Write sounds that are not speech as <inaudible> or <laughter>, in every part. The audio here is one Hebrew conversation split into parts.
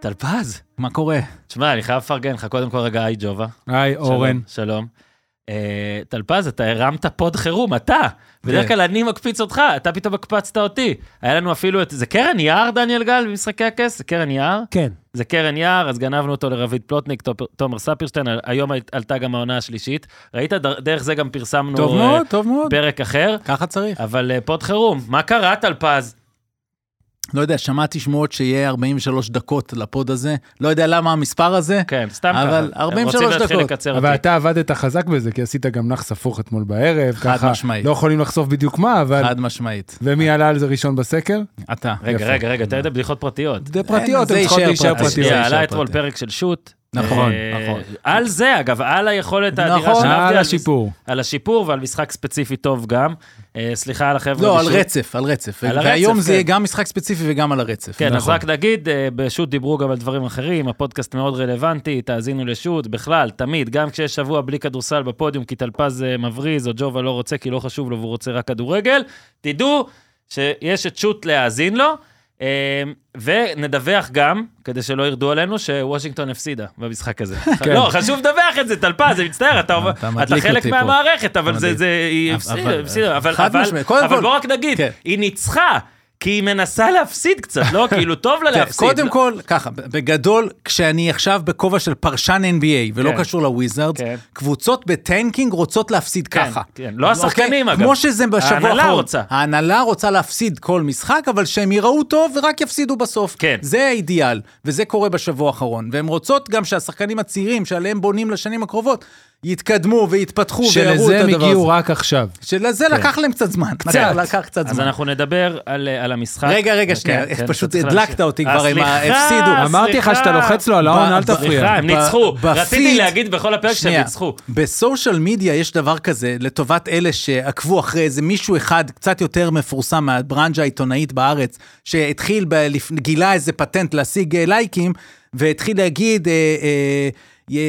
טלפז, מה קורה? תשמע, אני חייב לפרגן לך, קודם כל רגע, היי ג'ובה. היי, אורן. שלום. אה, טלפז, אתה הרמת pod חירום, אתה. בדרך כן. כלל אני מקפיץ אותך, אתה פתאום הקפצת אותי. היה לנו אפילו את... זה קרן יער, דניאל גל, במשחקי הכס? זה קרן יער? כן. זה קרן יער, אז גנבנו אותו לרביד פלוטניק, תומר- ספירשטיין, היום עלתה גם העונה השלישית. ראית? דר- דרך זה גם פרסמנו טוב אה, מאוד, טוב מאוד. פרק אחר, ככה צריך. אבל אה, pod חירום. מה קרה, טלפז? לא יודע, שמעתי שמועות שיהיה 43 דקות לפוד הזה. לא יודע למה המספר הזה. כן, סתם ככה. אבל 43 רוצים להתחיל דקות. לקצר אבל אותי. אתה עבדת חזק בזה, כי עשית גם נח ספוך אתמול בערב. חד ככה משמעית. לא יכולים לחשוף בדיוק מה, אבל... חד משמעית. ומי עלה על זה ראשון בסקר? אתה. רגע, יפה. רגע, רגע, אתה יודע בדיחות פרטיות. זה פרטיות, זה הן צריכות להישאר פרטיות. עלה אתמול. פרק של שוט. נכון, אה, נכון. על זה, אגב, על היכולת האדירה נכון. של על עבדי, השיפור. על השיפור ועל משחק ספציפי טוב גם. אה, סליחה על החבר'ה. לא, על. רצף, על רצף. על והיום זה כן. יהיה גם משחק ספציפי וגם על הרצף. כן, אז נכון. רק נגיד, אה, בשוט דיברו גם על דברים אחרים, הפודקאסט מאוד רלוונטי, תאזינו לשוט, בכלל, תמיד, גם כשיש שבוע בלי כדורסל בפודיום, כי טלפז מבריז, או ג'ובה לא רוצה כי לא חשוב לו והוא רוצה רק כדורגל, תדעו שיש את שוט להאזין לו, ונדווח גם, כדי שלא ירדו עלינו, שוושינגטון הפסידה במשחק הזה. <laughs> כן. לא, חשוב לדווח את זה, טלפז, אני מצטער, אתה חלק. מהמערכת, אבל זה. זה, היא הפסידה, אבל בוא רק נגיד, כן. היא ניצחה. כי היא מנסה להפסיד קצת, לא? <laughs> כאילו, טוב לה תראה, להפסיד. קודם לא- כל, ככה, בגדול, כשאני עכשיו בכובע של פרשן NBA, ולא כן. קשור לוויזארדס, כן. קבוצות ב tanking רוצות להפסיד כן, ככה. כן. לא השחקנים, אוקיי? אגב. כמו שזה בשבוע האחרון. ההנהלה רוצה. ההנהלה רוצה להפסיד כל משחק, אבל שהם יראו טוב ורק יפסידו בסוף. כן. זה האידיאל, וזה קורה בשבוע האחרון. והן רוצות גם שהשחקנים הצעירים, שעליהם בונים לשנים הקרובות, יתקדמו ויתפתחו ויראו את שלזה הם הדבר הזה. הגיעו רק עכשיו. שלזה לקח להם קצת זמן. קצת. לקח קצת אז זמן. אנחנו נדבר על, על המשחק. רגע, רגע, כן, שנייה, כן, פשוט אתה צריך הדלקת. אותי אה, כבר עם ההפסידו. אמרתי לך. שאתה לוחץ לו על ההון, אל תפריע. סליחה, הם ניצחו. רציתי להגיד בכל הפרק שהם ניצחו. בסושיאל מדיה יש דבר כזה, לטובת אלה שעקבו אחרי איזה מישהו אחד קצת יותר מפורסם מהברנז'ה העיתונאית בארץ, שהתחיל, גילה איזה פטנט להשיג אה, לייקים, והתחיל להגיד, אה, אה, אה,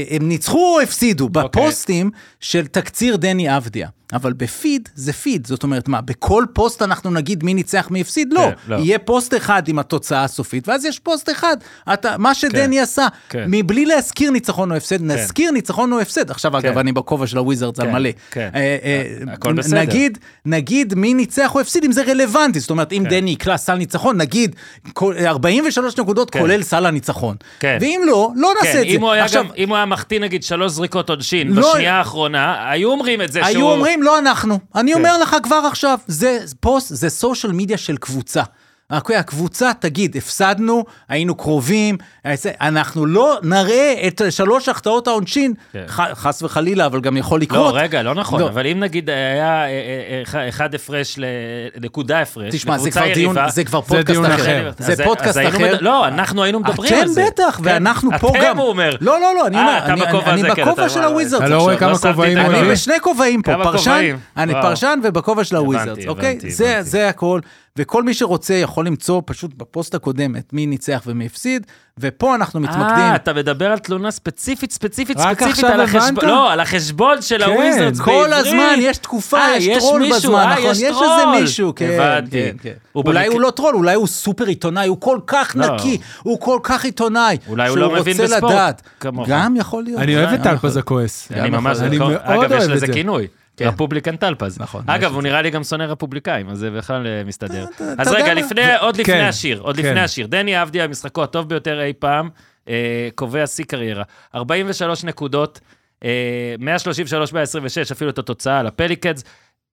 הם ניצחו או הפסידו, אוקיי. בפוסטים של תקציר דני אבדיה. אבל בפיד זה פיד, זאת אומרת מה, בכל פוסט אנחנו נגיד מי ניצח מי הפסיד? לא, כן, לא. יהיה פוסט אחד עם התוצאה הסופית, ואז יש פוסט אחד, אתה, מה שדני עשה, כן. מבלי להזכיר ניצחון או הפסד, נזכיר ניצחון או הפסד. עכשיו, אגב, כן. אני בכובע של הוויזרדס על כן, מלא. כן. אה, אה, הכל בסדר. נגיד, נגיד מי ניצח או הפסיד, אם זה רלוונטי. זאת אומרת, אם כן. דני יקלע סל ניצחון, נגיד כל- 43 נקודות כן. כולל סל הניצחון. כן. ואם לא, לא נעשה כן, את זה. אם הוא היה עכשיו, גם, אם הוא היה מחטיא נגיד שלוש זריקות עונשין לא- בשנייה האחרונה, היו אומרים את זה שהוא... לא אנחנו. אני כן. אומר לך כבר עכשיו, זה פוסט, זה סושיאל מדיה של קבוצה. אוקיי, הקבוצה תגיד, הפסדנו, היינו קרובים, אה, זה- אנחנו לא נראה את שלוש החטאות העונשין, כן. ח- חס וחלילה, אבל גם יכול לא, לקרות. רגע, לא נכון, לא. אבל אם נגיד היה אה, אה, אחד- אחד הפרש לנקודה הפרש, תשמע, זה כבר דיון, יריבה, זה כבר זה פודקאסט דיון אחר. אחר. זה אז- פודקאסט אחר. מד- לא, אנחנו היינו מדברים על אתם זה. בטח, כן. ואנחנו פה אתם, גם. הוא אומר. לא, לא, לא, אני אה, אומר, אני- בכובע כן, של הוויזרדס אתה לא רואה. כמה לא כובעים הוא. אני? בשני כובעים פה, פרשן? אני. פרשן ובכובע של הוויזרדס, אוקיי? זה-. זה הכל, וכל מי שרוצה יכול למצוא פשוט בפוסט הקודמת מי ניצח ומי הפסיד, ופה אנחנו מתמקדים. אה, אתה מדבר על תלונה ספציפית, ספציפית, רק ספציפית עכשיו על החשבון, הבנת? לא, על החשבון של הוויזרדס כל בעברית. הזמן יש תקופה, אה, יש יש טרול מישהו, בזמן, אה, נכון? יש יש איזה. מישהו, כן, הבנתי. כן, כן. הוא אולי הוא לא טרול, אולי הוא סופר עיתונאי, הוא כל כך לא. נקי, הוא כל כך עיתונאי, אולי הוא לא מבין רוצה בספורט, לדעת. כמוך. גם יכול להיות. אני אוהב את טלפז. הכועס. אני ממש, כל- אגב, יש אוהב את לזה זה. כינוי. כן. רפובליקן טלפז. נכון, אגב, הוא. נראה לי גם שונא רפובליקאים, אז זה בכלל אה, מסתדר. אז רגע? לפני, עוד לפני כן, השיר, עוד כן. לפני השיר. דני אבדיה, משחקו הטוב ביותר אי פעם, אה, קובע שיא קריירה. 43 נקודות, אה, 133 ב-26, אפילו את התוצאה על הפליקדס.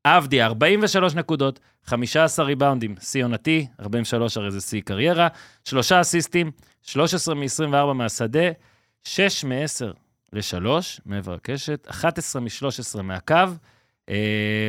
אבדיה, 43 נקודות, 15 ריבאונדים, שיא עונתי, 43 הרי זה שיא קריירה, שלושה אסיסטים, 13 מ-24 מהשדה, 6 מ-10 ל-3 מעבר הקשת, 11 מ-13 מהקו, אה,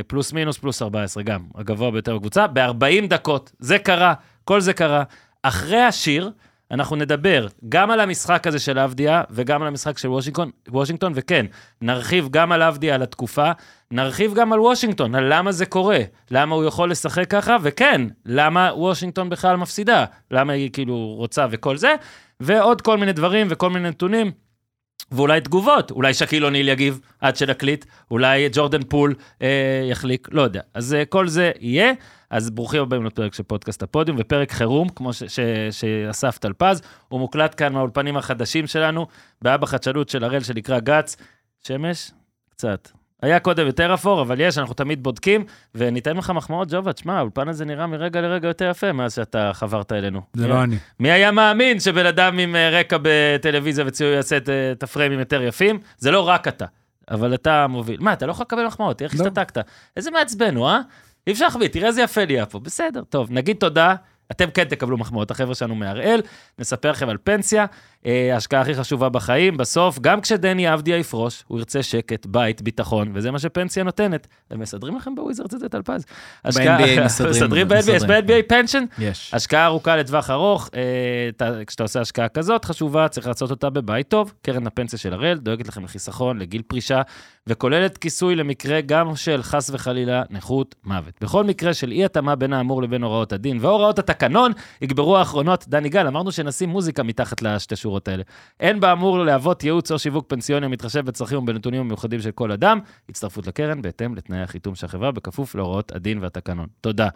פלוס מינוס פלוס 14 גם, הגבוה ביותר בקבוצה, ב-40 דקות. זה קרה, כל זה קרה. אחרי השיר, אנחנו נדבר גם על המשחק הזה של אבדיה וגם על המשחק של וושינגטון, וושינגטון, וכן, נרחיב גם על אבדיה, על התקופה, נרחיב גם על וושינגטון, על למה זה קורה, למה הוא יכול לשחק ככה, וכן, למה וושינגטון בכלל מפסידה, למה היא כאילו רוצה וכל זה, ועוד כל מיני דברים וכל מיני נתונים. ואולי תגובות, אולי שאקיל אוניל יגיב עד שנקליט, אולי ג'ורדן פול אה, יחליק, לא יודע. אז אה, כל זה יהיה, אז ברוכים הבאים לפרק של פודקאסט הפודיום, ופרק חירום, כמו ש- ש- שאסף טלפז, הוא מוקלט כאן מהאולפנים החדשים שלנו, באבא חדשנות של הראל שנקרא גץ. שמש? קצת. היה קודם יותר אפור, אבל יש, אנחנו תמיד בודקים, וניתן לך מחמאות, ג'ובה, תשמע, האולפן הזה נראה מרגע לרגע יותר יפה מאז שאתה חברת אלינו. זה לא אני. מי היה מאמין שבן אדם עם אה, רקע בטלוויזיה וציור יעשה את, אה, את הפריימים יותר יפים? זה לא רק אתה, אבל אתה מוביל. מה, אתה לא יכול לקבל מחמאות, איך לא. השתתקת. איזה מעצבן הוא, אה? אי אפשר להחביא, תראה איזה יפה נהיה פה. בסדר, טוב, נגיד תודה. אתם כן תקבלו מחמאות, החבר'ה שלנו מהראל, נספר לכם על פנסיה, ההשקעה הכי חשובה בחיים, בסוף, גם כשדני אבדיה יפרוש, הוא ירצה שקט, בית, ביטחון, וזה מה שפנסיה נותנת. הם מסדרים לכם בוויזרדס את זה, טלפז. ב-NBA מסדרים, <laughs> יש. ב-NBA פנשן? יש. השקעה ארוכה לטווח ארוך, אה, אתה- כשאתה עושה השקעה כזאת חשובה, צריך לעשות אותה בבית טוב. קרן הפנסיה של הראל דואגת לכם לחיסכון, לגיל פרישה, וכוללת כיסוי למקרה גם של חס וחלילה נכות מוות. בכל מקרה של אי התאמה בין האמור לבין הוראות הדין והוראות התקנון, יגברו האחרונות. דני גל, אמרנו שנשים מוזיקה מתחת לשתי שורות האלה. אין באמור להוות ייעוץ או שיווק פנסיוני המתחשב בצרכים ובנתונים המיוחדים של כל אדם, הצטרפות לקרן בהתאם לתנאי החיתום של החברה, בכפוף להוראות הדין והתקנון. תודה.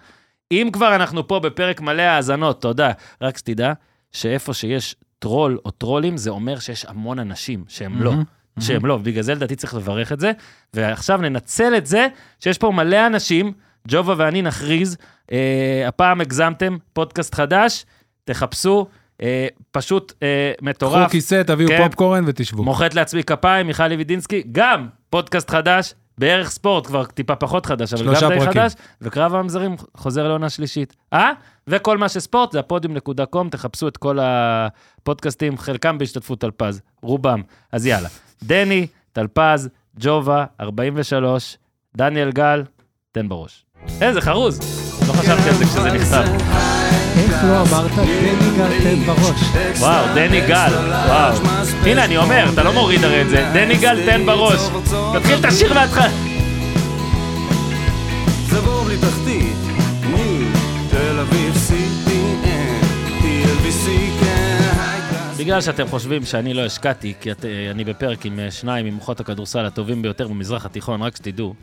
אם כבר אנחנו פה בפרק מלא האזנות, תודה. רק שתדע שאיפה שיש טרול או טרולים, זה אומר שיש המון אנשים שהם לא. מהמם, שהם לא, בגלל זה לדעתי צריך לברך את זה. ועכשיו ננצל את זה שיש פה מלא אנשים, ג'ובה ואני נכריז, אה, הפעם הגזמתם, פודקאסט חדש, תחפשו, אה, פשוט אה, קחו מטורף. כיסא, תביאו כן. פופקורן ותשבו. מוחאת לעצמי כפיים, מיכל לוידינסקי, גם פודקאסט חדש, בערך ספורט, כבר טיפה פחות חדש, אבל גם די פרקים. חדש, וקרב המזרים חוזר לעונה שלישית. אה? וכל מה שספורט זה הפודיום.קום, תחפשו את כל הפודקאסטים, חלקם בהשתתפות טלפז, רובם. אז יאללה, דני, טלפז, ג'ובה, 43, דניאל גל, תן בראש. איזה חרוז, לא חשבתי על זה כשזה נכתב. איך לא אמרת דני גל תן בראש? וואו, דני גל, וואו. הנה, אני אומר, אתה לא מוריד הרי את זה. דני גל, תן בראש. תתחיל את השיר מההתחלה. זה בור בלי תחתית, ניו, תל אביב, CTN, TLBC, כן. בגלל שאתם חושבים שאני לא השקעתי, כי את, אה, אני בפרק עם אה, שניים ממוחות הכדורסל הטובים ביותר במזרח התיכון, רק שתדעו,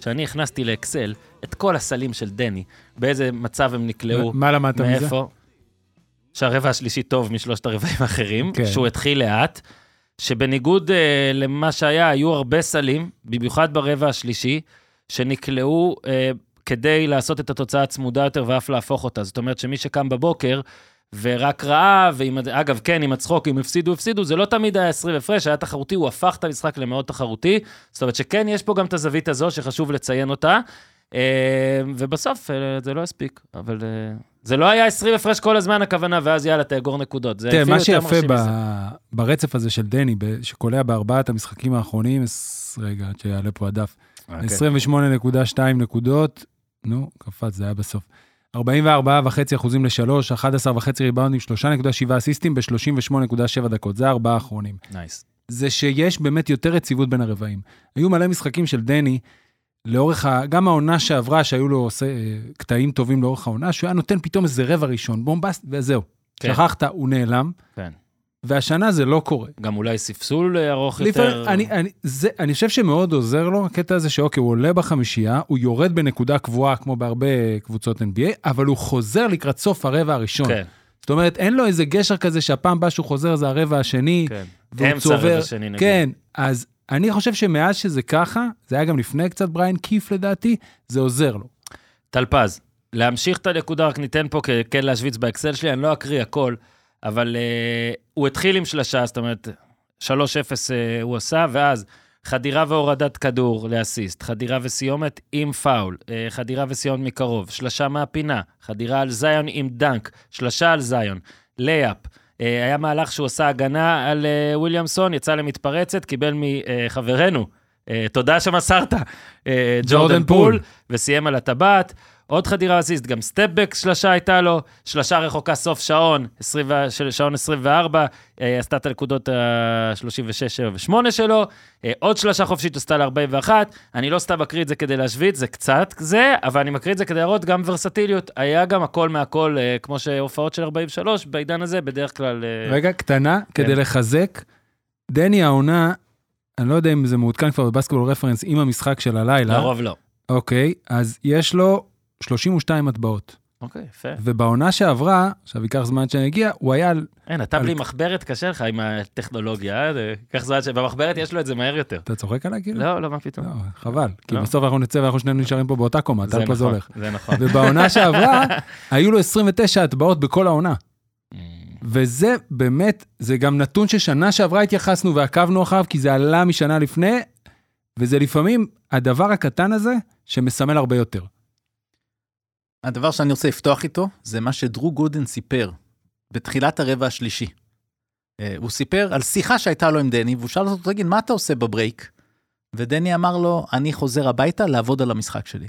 שאני הכנסתי לאקסל את כל הסלים של דני, באיזה מצב הם נקלעו, מה למדת מזה? מאיפה. שהרבע השלישי טוב משלושת הרבעים האחרים, כן. שהוא התחיל לאט, שבניגוד אה, למה שהיה, היו הרבה סלים, במיוחד ברבע השלישי, שנקלעו אה, כדי לעשות את התוצאה הצמודה יותר ואף להפוך אותה. זאת אומרת שמי שקם בבוקר ורק ראה, ועם, אגב, כן, עם הצחוק, אם הפסידו, הפסידו, זה לא תמיד היה 20 הפרש, היה תחרותי, הוא הפך את המשחק למאוד תחרותי. זאת אומרת שכן, יש פה גם את הזווית הזו שחשוב לציין אותה. אה, ובסוף אה, זה לא הספיק, אבל אה, זה לא היה 20 הפרש כל הזמן הכוונה, ואז יאללה, תאגור נקודות. זה תראה, מה שיפה ב-. ברצף הזה של דני, שקולע בארבעת המשחקים האחרונים, רגע, שיעלה פה הדף, אוקיי. 28.2 נקודות, נו, קפץ, זה היה בסוף. 44.5 אחוזים לשלוש, 11.5 ריבאונדים, 3.7 אסיסטים ב-38.7 דקות, זה הארבעה האחרונים. nice. זה שיש באמת יותר יציבות בין הרבעים. היו מלא משחקים של דני, לאורך ה... גם העונה שעברה, שהיו לו עושה, אה, קטעים טובים לאורך העונה, שהוא היה נותן פתאום איזה רבע ראשון, bombast, וזהו. כן. שכחת, הוא נעלם. כן. והשנה זה לא קורה. גם אולי ספסול ארוך לפעמים, יותר. אני, אני, זה, אני חושב שמאוד עוזר לו הקטע הזה שאוקיי, הוא עולה בחמישייה, הוא יורד בנקודה קבועה כמו בהרבה קבוצות NBA, אבל הוא חוזר לקראת סוף הרבע הראשון. כן, זאת אומרת, אין לו איזה גשר כזה שהפעם הבאה שהוא חוזר זה הרבע השני, כן. אמצע צובר. הרבע שני, נגיד. כן, אז אני חושב שמאז שזה ככה, זה היה גם לפני קצת בריאן קיף לדעתי, זה עוזר לו. טלפז, להמשיך את הנקודה, רק ניתן פה כן להשוויץ באקסל שלי, אני לא אקריא הכל, אבל אה, הוא התחיל עם שלושה, זאת אומרת, 3-0 אה, הוא עשה, ואז חדירה והורדת כדור לאסיסט, חדירה וסיומת עם foul, אה, חדירה וסיומת מקרוב, שלשה מהפינה, חדירה על zone עם dunk, שלשה על zone, layup. אה, היה מהלך שהוא עשה הגנה על אה, וויליאמסון, יצא למתפרצת, קיבל מחברנו, אה, תודה שמסרת, ג'ורדן פול, פול. וסיים על הטבעת. עוד חדירה אסיסט, גם stepback שלשה הייתה לו, שלשה רחוקה סוף שעון, 20, ו- של שעון 24, אה, עשתה את הנקודות ה-36, 7 ו-8 שלו, אה, עוד שלשה חופשית עשתה ל-41, אני לא סתם מקריא את זה כדי להשוויץ, זה קצת זה, אבל אני מקריא את זה כדי להראות גם ורסטיליות, היה גם הכל מהכל, אה, כמו שהופעות של 43, בעידן הזה בדרך כלל... רגע, קטנה, כדי לחזק, דני העונה, אני לא יודע אם זה מעודכן כבר בבסקטבול רפרנס עם המשחק של הלילה. לרוב לא. אוקיי, אז יש לו 32 הטבעות. אוקיי, יפה. ובעונה שעברה, עכשיו ייקח זמן שאני אגיע, הוא היה. אין, אתה בלי מחברת קשה לך עם הטכנולוגיה, אה? קח זמן שבמחברת יש לו את זה מהר יותר. אתה צוחק עליי כאילו? לא, לא, מה פתאום. לא, חבל. כי לא. בסוף אנחנו נצא ואנחנו שנינו נשארים פה באותה קומה, טל פה זה נכון, הולך. זה נכון. ובעונה <laughs> שעברה, היו לו 29 הטבעות בכל העונה. וזה באמת, זה גם נתון ששנה שעברה התייחסנו ועקבנו אחריו, כי זה עלה משנה לפני, וזה לפעמים הדבר הקטן הזה שמסמל הרבה יותר. הדבר שאני רוצה לפתוח איתו, זה מה שדרו גודן סיפר בתחילת הרבע השלישי. אה, הוא סיפר על שיחה שהייתה לו עם דני, והוא שאל אותו, תגיד, מה אתה עושה בברייק? ודני אמר לו, אני חוזר הביתה לעבוד על המשחק שלי.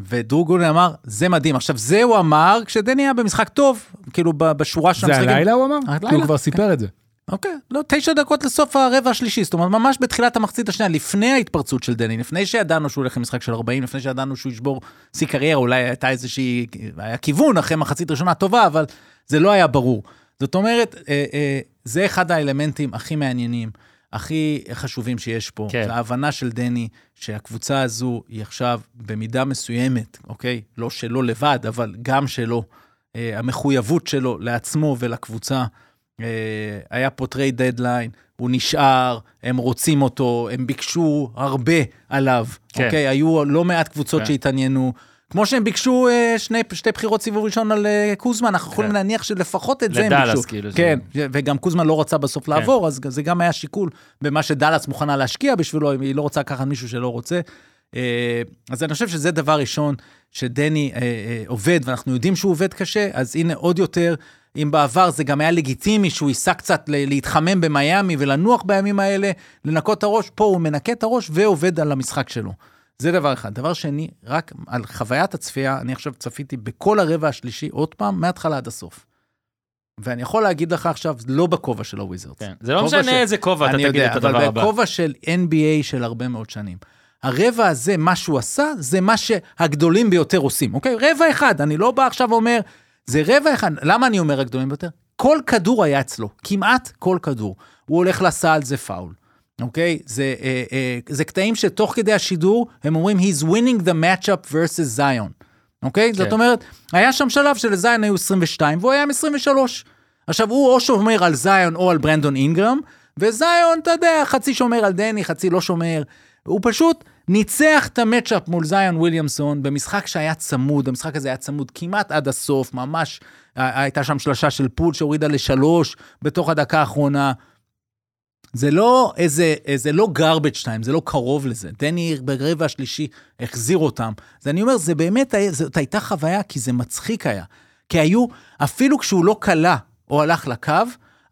ודרו גודן אמר, זה מדהים. עכשיו, זה הוא אמר כשדני היה במשחק טוב, כאילו בשורה של זה המשחקים. הלילה הוא אמר? הלילה, הוא כבר סיפר את זה. אוקיי, לא, תשע דקות לסוף הרבע השלישי, זאת אומרת, ממש בתחילת המחצית השנייה, לפני ההתפרצות של דני, לפני שידענו שהוא הולך למשחק של 40, לפני שידענו שהוא ישבור שיא קריירה, אולי הייתה איזושהי, היה כיוון אחרי מחצית ראשונה טובה, אבל זה לא היה ברור. זאת אומרת, אה, אה, זה אחד האלמנטים הכי מעניינים, הכי חשובים שיש פה. כן. ההבנה של דני, שהקבוצה הזו היא עכשיו במידה מסוימת, אוקיי? לא שלו לבד, אבל גם שלו. אה, המחויבות שלו לעצמו ולקבוצה. אה, היה פה trade deadline, הוא נשאר, הם רוצים אותו, הם ביקשו הרבה עליו, כן. אוקיי? היו לא מעט קבוצות כן. שהתעניינו. כמו שהם ביקשו אה, שני, שתי בחירות סיבוב ראשון על אה, קוזמן, אנחנו יכולים כן. להניח שלפחות את זה הם לדאלאס, ביקשו. כאילו, כן, וגם קוזמן לא רצה בסוף כן. לעבור, אז זה גם היה שיקול במה שדאלאס מוכנה להשקיע בשבילו, אם היא לא רוצה לקחת מישהו שלא רוצה. אז אני חושב שזה דבר ראשון, שדני עובד, ואנחנו יודעים שהוא עובד קשה, אז הנה עוד יותר, אם בעבר זה גם היה לגיטימי שהוא ייסע קצת להתחמם במיאמי ולנוח בימים האלה, לנקות את הראש, פה הוא מנקה את הראש ועובד על המשחק שלו. זה דבר אחד. דבר שני, רק על חוויית הצפייה, אני עכשיו צפיתי בכל הרבע השלישי, עוד פעם, מההתחלה עד הסוף. ואני יכול להגיד לך עכשיו, לא בכובע של הוויזרדס. כן. זה לא משנה של- איזה כובע, אתה אני תגיד יודע, את הדבר אבל הבא. בכובע של NBA של הרבה מאוד שנים. הרבע הזה, מה שהוא עשה, זה מה שהגדולים ביותר עושים, אוקיי? רבע אחד, אני לא בא עכשיו ואומר, זה רבע אחד. למה אני אומר הגדולים ביותר? כל כדור היה אצלו, כמעט כל כדור. הוא הולך לסל, זה פאול. אוקיי? זה, אה, אה, זה קטעים שתוך כדי השידור, הם אומרים, he's winning the matchup versus Zion. אוקיי? כן. זאת אומרת, היה שם שלב שלזיון היו 22, והוא היה עם 23. עכשיו, הוא או שומר על זיון או על ברנדון אינגרם, וזיון, אתה יודע, חצי שומר על דני, חצי לא שומר. הוא פשוט ניצח את המצ'אפ מול זיון וויליאמסון במשחק שהיה צמוד, המשחק הזה היה צמוד כמעט עד הסוף, ממש, הייתה שם שלושה של פול שהורידה לשלוש בתוך הדקה האחרונה. זה לא איזה, זה לא garbage time, זה לא קרוב לזה. דני ברבע השלישי החזיר אותם. אז אני אומר, זה באמת, זאת הייתה חוויה, כי זה מצחיק היה. כי היו, אפילו כשהוא לא כלה או הלך לקו,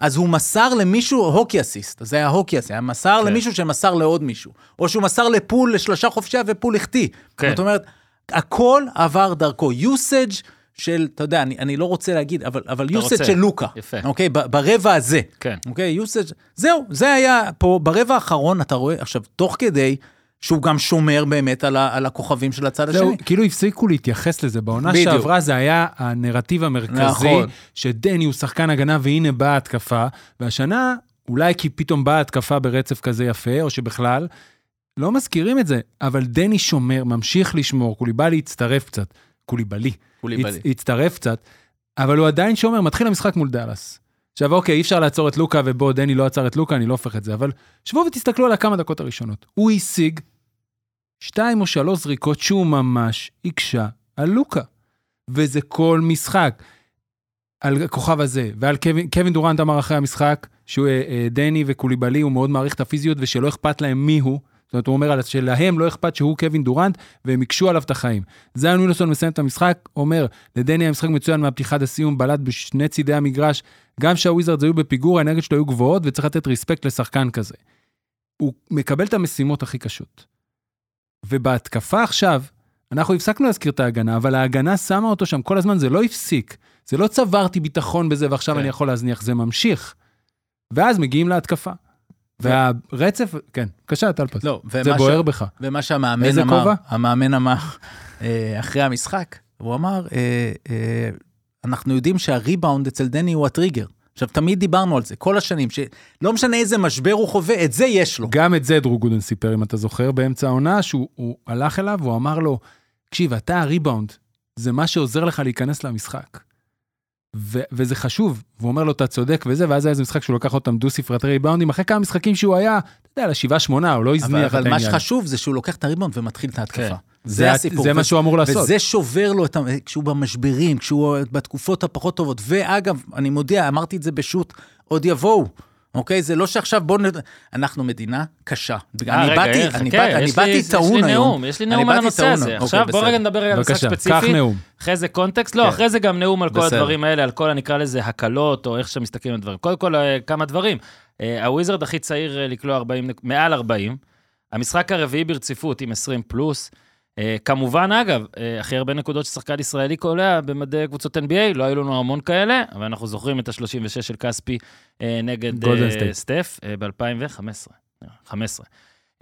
אז הוא מסר למישהו הוקי אסיסט, זה היה הוקי אסיסט, היה מסר כן. למישהו שמסר לעוד מישהו. או שהוא מסר לפול לשלושה חופשיה ופול החטיא. כן. זאת אומרת, הכל עבר דרכו. usage של, אתה יודע, אני, אני לא רוצה להגיד, אבל, אבל רוצה. של לוקה. יפה. אוקיי? ב- ברבע הזה. כן. אוקיי? usage, זהו, זה היה פה, ברבע האחרון, אתה רואה, עכשיו, תוך כדי שהוא גם שומר באמת על, ה, על הכוכבים של הצד זהו, השני. כאילו הפסיקו להתייחס לזה. בעונה בדיוק. שעברה זה היה הנרטיב המרכזי, נכון. שדני הוא שחקן הגנה והנה באה התקפה, והשנה, אולי כי פתאום באה התקפה ברצף כזה יפה, או שבכלל, לא מזכירים את זה, אבל דני שומר, ממשיך לשמור, קוליבאלי הצטרף קצת, קוליבאלי, קוליבאלי. הצ- הצטרף קצת, אבל הוא עדיין שומר, מתחיל המשחק מול דאלאס. עכשיו אוקיי, אי אפשר לעצור את לוקה, ובוא, דני לא עצר את לוקה, אני לא הופך את זה, אבל שבו ותסתכלו על הכמה דקות הראשונות. הוא השיג שתיים או שלוש זריקות שהוא ממש הקשה על לוקה. וזה כל משחק. על הכוכב הזה, ועל קווין, קווין דורנט אמר אחרי המשחק, שהוא אה, אה, דני וקוליבאלי, הוא מאוד מעריך את הפיזיות ושלא אכפת להם מי הוא. זאת אומרת, הוא אומר על- שלהם לא אכפת שהוא קווין דורנט, והם הקשו עליו את החיים. זיון ווילסון מסיים את המשחק, אומר, לדני היה משחק מצוין מהפתיחה עד הסיום, בלט בשני צידי המגרש, גם שהוויזרדס היו בפיגור, האנרגיות שלו היו גבוהות, וצריך לתת ריספקט לשחקן כזה. הוא מקבל את המשימות הכי קשות. ובהתקפה עכשיו, אנחנו הפסקנו להזכיר את ההגנה, אבל ההגנה שמה אותו שם כל הזמן, זה לא הפסיק. זה לא צברתי ביטחון בזה ועכשיו כן. אני יכול להזניח, זה ממשיך. ואז מגיעים להתקפה. והרצף, כן, בבקשה, טלפס. לא, זה בוער ש... בך. ומה שהמאמן איזה אמר, כובע? המאמן אמר אה, אחרי המשחק, הוא אמר, אה, אה, אנחנו יודעים שהריבאונד אצל דני הוא הטריגר. עכשיו, תמיד דיברנו על זה, כל השנים, שלא משנה איזה משבר הוא חווה, את זה יש לו. גם את זה דרו גודן סיפר, אם אתה זוכר, באמצע העונה, שהוא הוא הלך אליו, והוא אמר לו, תקשיב, אתה הריבאונד, זה מה שעוזר לך להיכנס למשחק. ו- וזה חשוב, והוא אומר לו, אתה צודק וזה, ואז היה איזה משחק שהוא לקח אותם דו ספרת ריבאונדים, אחרי כמה משחקים שהוא היה, אתה יודע, לשבעה שמונה, הוא לא הזניח את אבל מה העניין. שחשוב זה שהוא לוקח את הריבאונד ומתחיל את ההתקפה. כן. זה הסיפור. זה מה שהוא אמור לעשות. וזה שובר לו את ה... כשהוא במשברים, כשהוא בתקופות הפחות טובות. ואגב, אני מודיע, אמרתי את זה בשו"ת, עוד יבואו. אוקיי? זה לא שעכשיו בואו נ... אנחנו מדינה קשה. אה, אני רגע, באתי, אני באתי, אני יש לי- באתי יש לי טעון היום. נאום, יש לי אני נאום על הנושא. הזה. אוקיי, עכשיו בוא בסדר. רגע נדבר רגע על משחק בבקשה, קח ספציפי. נאום. אחרי זה קונטקסט, לא, כן. אחרי זה גם נאום על כל. הדברים האלה, על כל, נקרא לזה, הקלות, או איך שמסתכלים על דברים. קודם כל, אה, כמה דברים. אה, הוויזרד הכי צעיר לקלוע 40, נק- מעל 40. המשחק הרביעי ברציפות עם 20 פלוס. אה, כמובן, אגב, אה, הכי הרבה נקודות ששחקן ישראלי קולע במדי קבוצות NBA, לא היו לנו המון כאלה, אבל אנחנו זוכרים את ה-36 של כספי אה, נגד. סטף ב-2015. 15.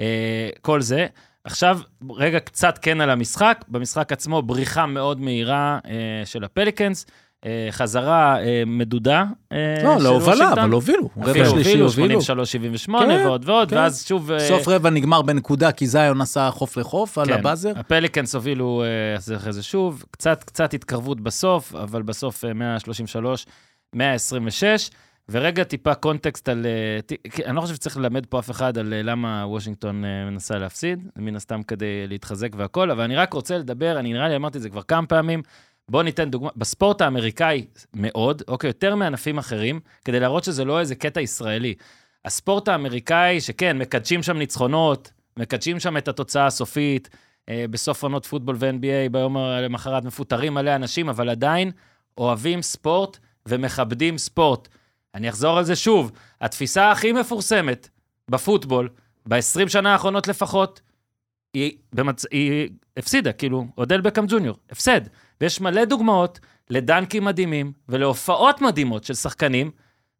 אה, כל זה. עכשיו, רגע קצת כן על המשחק. במשחק עצמו, בריחה מאוד מהירה אה, של הפליקנס, חזרה אה, מדודה אה, לא, להובלה. אבל הובילו. רבע שלישי הובילו, הובילו. 83-78 כן, ועוד ועוד, כן. ואז שוב... אה, סוף רבע נגמר בנקודה, כי זיון עשה חוף לחוף על כן, הבאזר. הפליקנס הובילו אה, אחרי זה שוב, קצת, התקרבות בסוף, אבל בסוף אה, 133, 126, ורגע טיפה קונטקסט על... אה, אני לא חושב שצריך ללמד פה אף אחד על אה, למה וושינגטון אה, מנסה להפסיד, מן הסתם כדי להתחזק והכל, אבל אני רק רוצה לדבר, אני נראה לי אמרתי את זה כבר כמה פעמים, בואו ניתן דוגמה, בספורט האמריקאי מאוד, אוקיי, יותר מענפים אחרים, כדי להראות שזה לא איזה קטע ישראלי. הספורט האמריקאי, שכן, מקדשים שם ניצחונות, מקדשים שם את התוצאה הסופית, אה, בסוף עונות פוטבול ו-NBA, ביום למחרת מפוטרים מלא אנשים, אבל עדיין אוהבים ספורט ומכבדים ספורט. אני אחזור על זה שוב, התפיסה הכי מפורסמת בפוטבול, ב-20 שנה האחרונות לפחות, היא, במצ... היא הפסידה, כאילו, אודל בקאם ג'וניור, הפסד. ויש מלא דוגמאות לדנקים מדהימים ולהופעות מדהימות של שחקנים,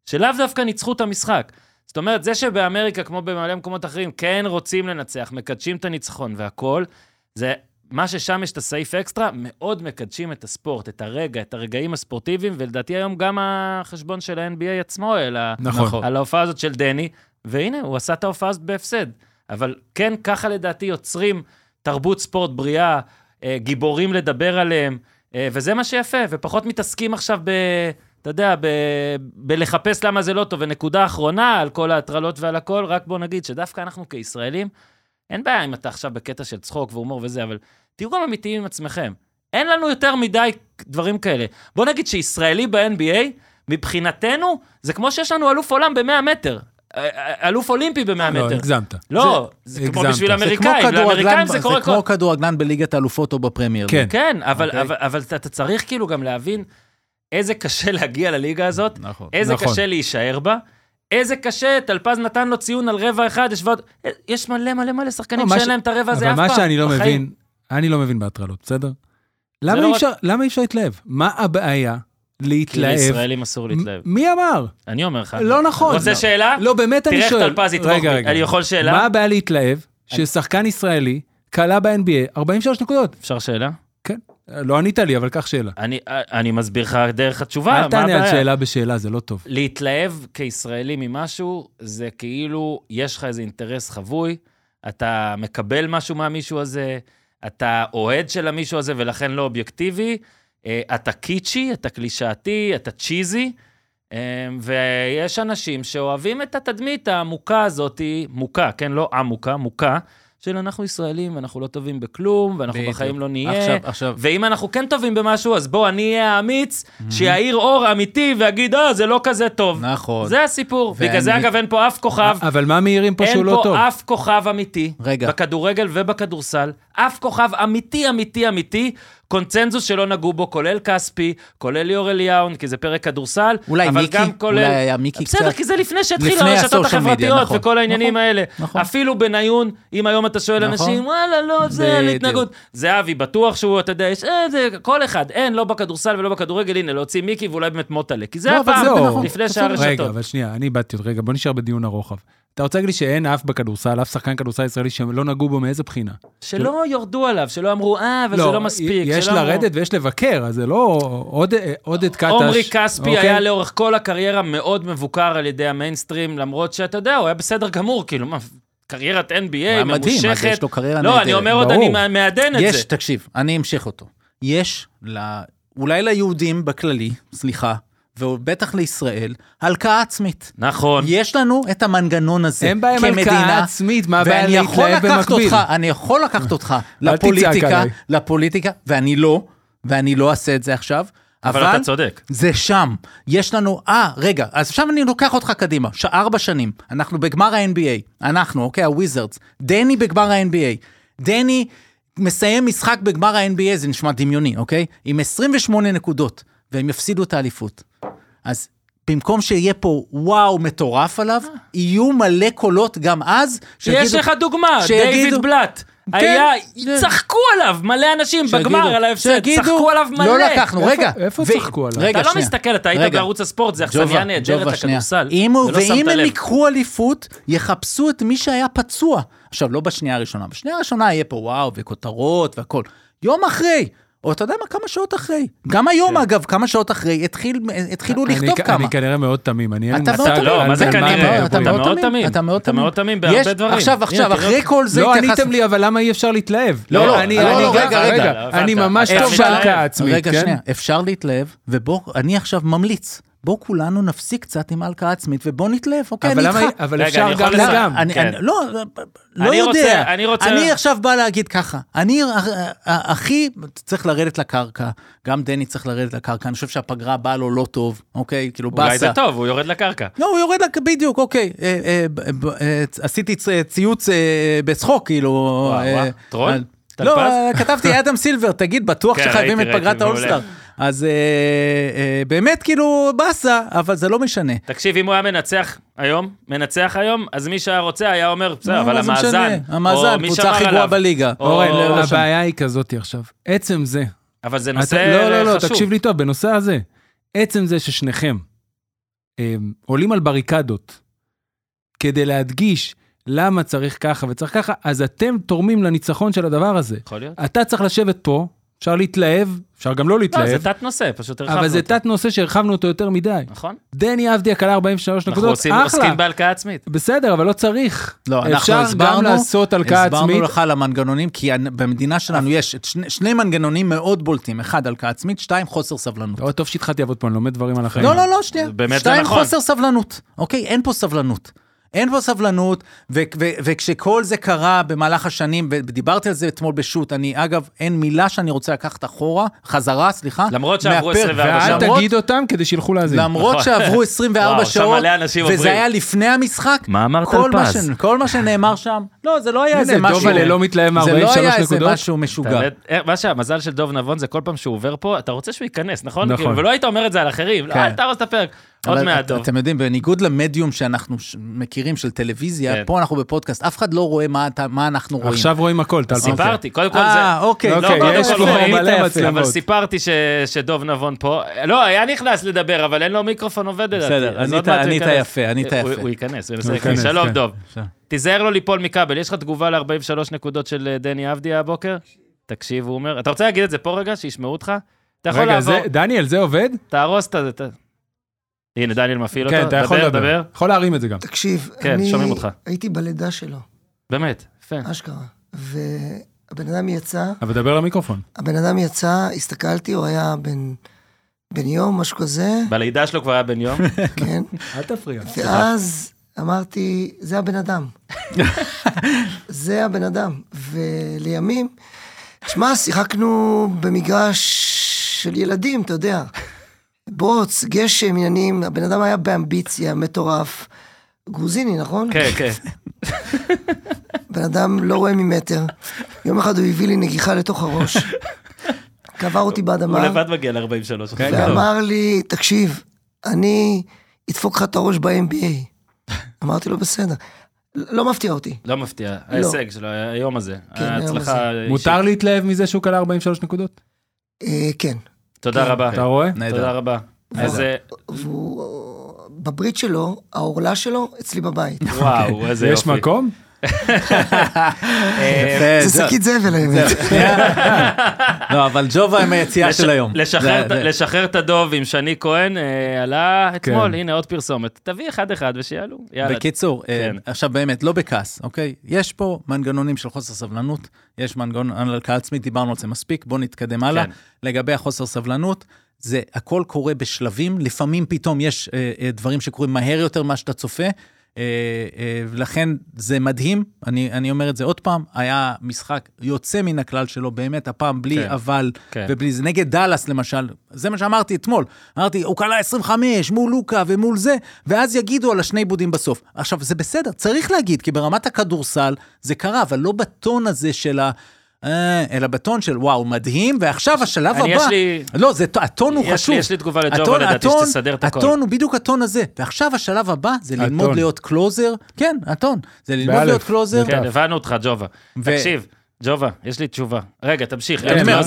שלאו דווקא ניצחו את המשחק. זאת אומרת, זה שבאמריקה, כמו במלא מקומות אחרים, כן רוצים לנצח, מקדשים את הניצחון והכול, זה מה ששם יש את הסעיף אקסטרה, מאוד מקדשים את הספורט, את הרגע, את הרגעים הספורטיביים, ולדעתי היום גם החשבון של ה-NBA עצמו, אלא נכון. על ההופעה הזאת של דני, והנה, הוא עשה את ההופעה הזאת בהפסד. אבל כן, ככה לדעתי יוצרים תרבות ספורט בריאה, אה, גיבורים לדבר עליהם, וזה מה שיפה, ופחות מתעסקים עכשיו ב... אתה יודע, ב, בלחפש למה זה לא טוב. ונקודה אחרונה על כל ההטרלות ועל הכל, רק בוא נגיד שדווקא אנחנו כישראלים, אין בעיה אם אתה עכשיו בקטע של צחוק והומור וזה, אבל תהיו גם אמיתיים עם עצמכם. אין לנו יותר מדי דברים כאלה. בוא נגיד שישראלי ב-NBA, מבחינתנו, זה כמו שיש לנו אלוף עולם ב-100 מטר. אלוף אולימפי ב-100 לא, מטר. הגזמת. לא, זה כמו הגזמת. בשביל זה זה כמו אמריקאים, לאמריקאים זה קורה זה. כמו כדורגלן בליגת האלופות או בפרמייר. כן. כן, אבל, אוקיי. אבל, אבל אתה, צריך כאילו גם להבין איזה קשה <laughs> להגיע לליגה הזאת, נכון. איזה נכון. קשה להישאר בה, איזה קשה, טלפז נתן לו ציון על רבע אחד, יש, ועוד, יש מלא מלא מלא שחקנים לא, שאין ש- להם את הרבע הזה אבל אף פעם. מה שאני לא בחיים. מבין, אני לא מבין בהטרלות, בסדר? למה לא אי רק- אפשר- למה אי אפשר להתלהב? מה הבעיה כי להתלהב? לישראלים אסור להתלהב. מי אמר? אני אומר לך. לא נכון. רוצה לא. שאלה? לא, באמת אני תראה שואל. איך טלפז יתמוך בי. אני יכול שאלה? מה הבעיה להתלהב ששחקן ישראלי קלע ב-NBA 43 נקודות? אפשר שאלה? כן. לא ענית לי, אבל קח שאלה. אני, אני מסביר לך דרך התשובה, אל תענה על? שאלה בשאלה, זה לא טוב. להתלהב כישראלי ממשהו, זה כאילו יש לך איזה אינטרס חבוי, אתה מקבל משהו מהמישהו הזה, אתה אוהד של המישהו הזה ולכן לא אובייקטיבי, אתה קיצ'י, אתה קלישאתי, אתה צ'יזי, אה, ויש אנשים שאוהבים את התדמית העמוקה הזאת, מוכה, כן, לא עמוקה, מוכה, של אנחנו ישראלים ואנחנו לא טובים בכלום, ואנחנו בדיוק. בחיים לא נהיה. עכשיו, עכשיו, ואם אנחנו כן טובים במשהו, אז בוא, אני אהיה האמיץ, שיעיר אור אמיתי ויגיד, אה, זה לא כזה טוב. נכון. זה הסיפור. בגלל זה, ואני- אגב, אין פה אף כוכב, אבל מה מעירים פה אין שהוא לא טוב? פה אף כוכב אמיתי, רגע. בכדורגל ובכדורסל, אף כוכב אמיתי, אמיתי, אמיתי, קונצנזוס שלא נגעו בו, כולל כספי, כולל ליאור אליהו, כי זה פרק כדורסל, אולי אבל מיקי, גם כולל... אולי היה מיקי בסדר, קצת. כי זה לפני שהתחילו הרשתות החברתיות נכון, וכל העניינים נכון, האלה. נכון. אפילו בניון, אם היום אתה שואל נכון. אנשים, וואלה, לא, זה על. התנהגות. זהבי, בטוח שהוא, אתה יודע, יש, אה, זה, כל אחד, אין, לא בכדורסל ולא בכדורגל, הנה, להוציא מיקי ואולי באמת מוטלה. כי זה לא, הפעם, זה נכון, לפני שהרשתות. רגע, אבל שנייה, אני איבדתי אותך. רגע, בוא נשאר בדיון הרוחב. אתה רוצה להגיד לי שאין אף בכדורסל, אף שחקן כדורסל ישראלי שלא נגעו בו מאיזה בחינה? שלא יורדו עליו, שלא אמרו, אה, אבל זה לא מספיק. יש שלא אמרו- לרדת ויש לבקר, אז זה לא עוד- עודד קטש. עומרי כספי אוקיי? היה לאורך כל הקריירה מאוד מבוקר על ידי המיינסטרים, למרות שאתה יודע, הוא היה בסדר גמור, כאילו, מה, קריירת NBA הוא היה מדהים, אז ממושכת. יש לו קריירה לא, נהדרת. אני אומר עוד, ברור. אני מעדן את זה. יש, תקשיב, אני אמשיך אותו. יש, ל... אולי ליהודים בכללי, סליחה, ובטח לישראל, הלקאה עצמית. נכון. יש לנו את המנגנון הזה אין בעיה עם כמדינה, הלקאה עצמית, מה הבעיה ואני יכול להתלהב לקחת במקביל? אותך, אני יכול לקחת אותך <laughs> לפוליטיקה. לפוליטיקה, ואני לא, ואני לא אעשה את זה עכשיו, אבל אתה צודק. זה שם. יש לנו, אה, רגע, אז עכשיו אני לוקח אותך קדימה, ש... ארבע שנים, אנחנו בגמר ה-NBA, אנחנו, אוקיי, הוויזרדס, דני בגמר ה-NBA, דני מסיים משחק בגמר ה-NBA, זה נשמע דמיוני, אוקיי? עם 28 נקודות, והם יפסידו את האליפות. אז במקום שיהיה פה וואו מטורף עליו, יהיו מלא קולות גם אז, יש לך דוגמה, שיגידו- דיוויד בלאט. כן, היה, כן. צחקו עליו, מלא אנשים שיגידו- בגמר על ההפסד, שיגידו, צחקו עליו מלא. לא לקחנו, איפה- רגע. איפה ו- צחקו עליו? רגע, אתה לא שנייה. מסתכל, אתה היית רגע. בערוץ הספורט, זה אכסניה נהדרת. לכדורסל. אם הוא- ולא שמת ואם הם. ייקחו אליפות, יחפשו את מי שהיה פצוע. עכשיו, לא בשנייה הראשונה, בשנייה הראשונה יהיה פה וואו וכותרות והכל. יום אחרי, או אתה יודע מה, כמה שעות אחרי. גם היום, אגב, כמה שעות אחרי, התחיל- התחילו אני- לכתוב אני כמה. כנראה מאוד תמים, אני אין לי אתה מושג מאוד תמים. לא, מה זה כנראה? אתה מאוד תמים. אתה מאוד אתה תמים. מאוד תמים בהרבה דברים. עכשיו, עכשיו, אחרי. כל זה לא התייחס- עניתם לי, אבל למה אי אפשר להתלהב? לא, לא, אני- לא, אני לא, רגע, רגע. אני ממש טוב. בהלקאה עצמית, רגע, כן? שנייה, אפשר להתלהב, ובוא, אני עכשיו ממליץ, בוא כולנו נפסיק קצת עם ההלקאה עצמית, ובוא נתלהב, אוקיי, אבל אני למה- איתך. אבל רגע, אפשר אני יכול גם. וגם. אני, כן. לא, לא אני יודע. רוצה- אני רוצה- אני עכשיו בא להגיד ככה, אני ה- ה- הכי צריך לרדת לקרקע, גם דני צריך לרדת לקרקע, אני חושב שהפגרה באה לו לא טוב, אוקיי? כאילו באסה. אולי זה טוב, הוא יורד לקרקע. לא, הוא יורד. בדיוק, אוקיי. אה, אה, אה, עשיתי ציוץ אה, בצחוק, כאילו... וואו, אה, וואו. טרול? אה? לא, אה, כתבתי אדם סילבר, תגיד, בטוח כן, שחייבים את פגרת. האולסטאר. אז אה, אה, באמת, כאילו, באסה, אבל זה לא משנה. תקשיב, אם הוא היה מנצח היום, מנצח היום, אז מי שהיה רוצה היה אומר, בסדר, לא, אבל מה זה המאזן, משנה? המאזן, קבוצה הכי גרועה. בליגה. או- אורן, לא, לא. הבעיה היא כזאתי עכשיו. עצם זה. אבל זה אתה- נושא לא, לא, לא, חשוב. תקשיב לי טוב, בנושא הזה. עצם זה ששניכם אה, עולים על בריקדות כדי להדגיש למה צריך ככה וצריך ככה, אז אתם תורמים לניצחון של הדבר הזה. יכול להיות. אתה צריך לשבת פה, אפשר להתלהב, אפשר גם לא לא, להתלהב, זה תת נושא, פשוט הרחבנו אבל זה אותו. תת נושא שהרחבנו אותו יותר מדי. נכון? דני אבדיה כלה 43 אנחנו נקודות, אחלה. עוסקים בהלקאה עצמית. בסדר, אבל לא צריך. לא, אנחנו אפשר הסברנו, גם לעשות הלקאה עצמית. הסברנו לך על המנגנונים, כי במדינה שלנו יש את שני, שני מנגנונים מאוד בולטים, אחד, הלקאה עצמית, שתיים, חוסר סבלנות. לא, טוב שהתחלתי לעבוד פה, אני לומד דברים על החיים. לא, לא, לא, שנייה. באמת זה שתיים, נכון. חוסר סבלנות, אוקיי? אין פה סבלנות. אין פה סבלנות, ו- ו- וכשכל זה קרה במהלך השנים, ודיברתי על זה אתמול בשו"ת, אני, אגב, אין מילה שאני רוצה לקחת אחורה, חזרה, סליחה. למרות שעברו מהפר- 24 ואל שעות. למרות- תגיד אותם כדי שילכו להאזין. למרות נכון. שעברו 24 וואו, שם שעות, וזה עוברים. היה לפני המשחק, מה אמרת כל על? ש... כל מה שנאמר שם, לא, זה לא היה איזה משהו... דובלה לא מתלהב זה לא מ-43 היה איזה נקודות. משהו משוגע. אה, מה שהמזל של דוב נבון זה כל פעם שהוא עובר פה, אתה רוצה שהוא ייכנס, נכון? נכון. כאילו, ולא היית אומר את זה על אחרים, כן. אל תהרוס את הפרק. עוד מעט דוב. אתם יודעים, בניגוד למדיום שאנחנו מכירים של טלוויזיה, כן. פה אנחנו בפודקאסט, אף אחד לא רואה מה אנחנו רואים. עכשיו רואים הכל, טל. סיפרתי, קודם כל זה... אה, אוקיי. לא, אוקיי, קודם יש כל פה ראית מלא יפה. מצלמות. אבל סיפרתי ש- שדוב נבון פה, לא, היה נכנס לדבר, אבל אין לו מיקרופון עובד לדעתי. בסדר, ענית-. יפה, ענית יפה. הוא ייכנס, הוא ייכנס, שלום כן. דוב. תיזהר לו ליפול מכבל, יש לך תגובה ל-43 נקודות של אה, דני אבדיה הבוקר? תקשיב, הוא אומר, אתה רוצה להגיד את זה פה רגע, שישמעו אותך? אתה יכול רגע, לעבור, זה- דניאל, זה עובד? תהרוס את זה. ת- הנה, דניאל מפעיל אותו. כן, אתה יכול דבר, לדבר. דבר. יכול להרים את זה גם. תקשיב, כן, אני שומעים אותך. הייתי בלידה שלו, באמת, יפה. אשכרה. והבן אדם יצא, אבל דבר למיקרופון. הבן אדם יצא, הסתכלתי, הוא היה בן, בן יום, משהו כזה, בלידה שלו כבר היה בן יום. <laughs> כן. אל תפריע. ואז אמרתי, זה הבן אדם. <laughs> זה הבן אדם. ולימים, שמע, שיחקנו במגרש של ילדים, אתה יודע. בוץ, גשם, עניינים, הבן אדם היה באמביציה, מטורף. גרוזיני, נכון? כן, כן. בן אדם לא רואה ממטר. יום אחד הוא הביא לי נגיחה לתוך הראש. קבר אותי הוא באדמה, לבד מגיע ל-43. ואמר לי, תקשיב, אני אדפוק לך את הראש ב-MBA. אמרתי לו, בסדר. לא מפתיע אותי. לא מפתיע, ההישג שלו, היום הזה. כן, היום ההצלחה אישית. מותר להתלהב מזה שהוא קלע 43 נקודות? אה, כן. תודה כן. רבה. אתה רואה? נהדר. תודה רבה. אז והוא בברית שלו, העורלה שלו אצלי בבית. וואו, איזה יופי. יש מקום? זה- זה שקית זבל האמת. לא, אבל ג'ובה הם היציאה של היום. לשחרר, את הדוב עם שני כהן אה, עלה אתמול, כן. הנה עוד פרסומת. תביא אחד-אחד ושיעלו. יאללה. בקיצור, אה, כן. עכשיו באמת, לא בכעס, אוקיי? יש פה מנגנונים של חוסר סבלנות, יש מנגנון על הלקאה עצמית, דיברנו על זה מספיק, בואו נתקדם הלאה. כן. לגבי החוסר סבלנות, זה הכל קורה בשלבים, לפעמים פתאום יש אה, אה, דברים שקורים מהר יותר ממה שאתה צופה. אה, אה, ולכן זה מדהים, אני, אני אומר את זה עוד פעם, היה משחק יוצא מן הכלל שלו, באמת, הפעם בלי כן. אבל כן. ובלי זה. נגד דאלאס למשל, זה מה שאמרתי אתמול. אמרתי, הוא כלה 25 מול לוקה ומול זה, ואז יגידו על השני עיבודים בסוף. עכשיו, זה בסדר, צריך להגיד, כי ברמת הכדורסל זה קרה, אבל לא בטון הזה של ה... אה, אלא בטון של וואו, מדהים, ועכשיו השלב אני, הבא... יש לי- לא, זה, הטון הוא יש לי- חשוב. יש לי תגובה לג'ובה, לדעתי, הטון- שתסדר את הכל. הטון הוא בדיוק הטון הזה. ועכשיו השלב הבא זה ללמוד הטון. להיות closer. כן, הטון. זה ללמוד באלף. להיות closer. כן, הבנו אותך, ג'ובה. ו- תקשיב, ג'ובה, יש לי תשובה. רגע, תמשיך. אני אומר,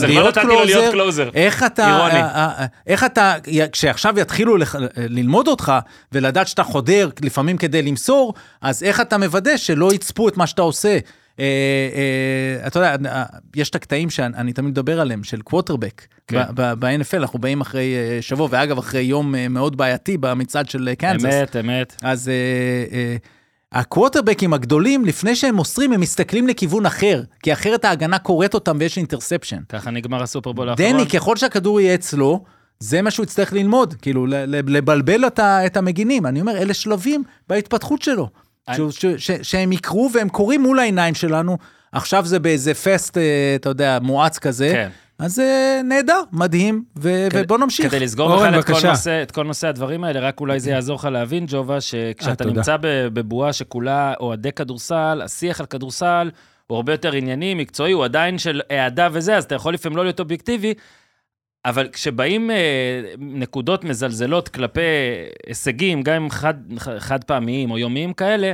להיות closer. איך אתה. אה, אה, איך אתה, כשעכשיו יתחילו ללמוד אותך ולדעת שאתה חודר לפעמים כדי למסור, אז איך אתה מוודא שלא יצפו את מה שאתה עושה? אה, אה, אתה יודע, אה, יש את הקטעים שאני תמיד מדבר עליהם, של קווטרבק כן. ב-NFL, אנחנו באים אחרי שבוע, ואגב, אחרי יום מאוד בעייתי במצעד של קנזס. אמת, אמת. אז הקווטרבקים הגדולים, לפני שהם מוסרים, הם מסתכלים לכיוון אחר, כי אחרת ההגנה קוראת אותם ויש אינטרספשן. ככה נגמר הסופרבול האחרון. דני, ככל שהכדור יהיה אצלו, זה מה שהוא יצטרך ללמוד, כאילו, לבלבל את המגינים. אני אומר, אלה שלבים בהתפתחות שלו. אני- שהוא- ש- ש- שהם יקרו והם קורים מול העיניים שלנו. עכשיו זה באיזה פסט, אה, אתה יודע, מואץ כזה. כן. אז זה נהדר, מדהים, ו- כדי- ובוא נמשיך. כדי לסגור אורן, בכלל את כל. נושא, את כל נושא הדברים האלה, רק אולי זה יעזור לך להבין, ג'ובה, שכשאתה תודה. נמצא בבועה שכולה אוהדי כדורסל, השיח על כדורסל הוא הרבה יותר ענייני, מקצועי, הוא עדיין של אהדה וזה, אז אתה יכול לפעמים לא להיות אובייקטיבי, אבל כשבאים אה, נקודות מזלזלות כלפי הישגים, גם אם חד, חד פעמיים או יומיים כאלה,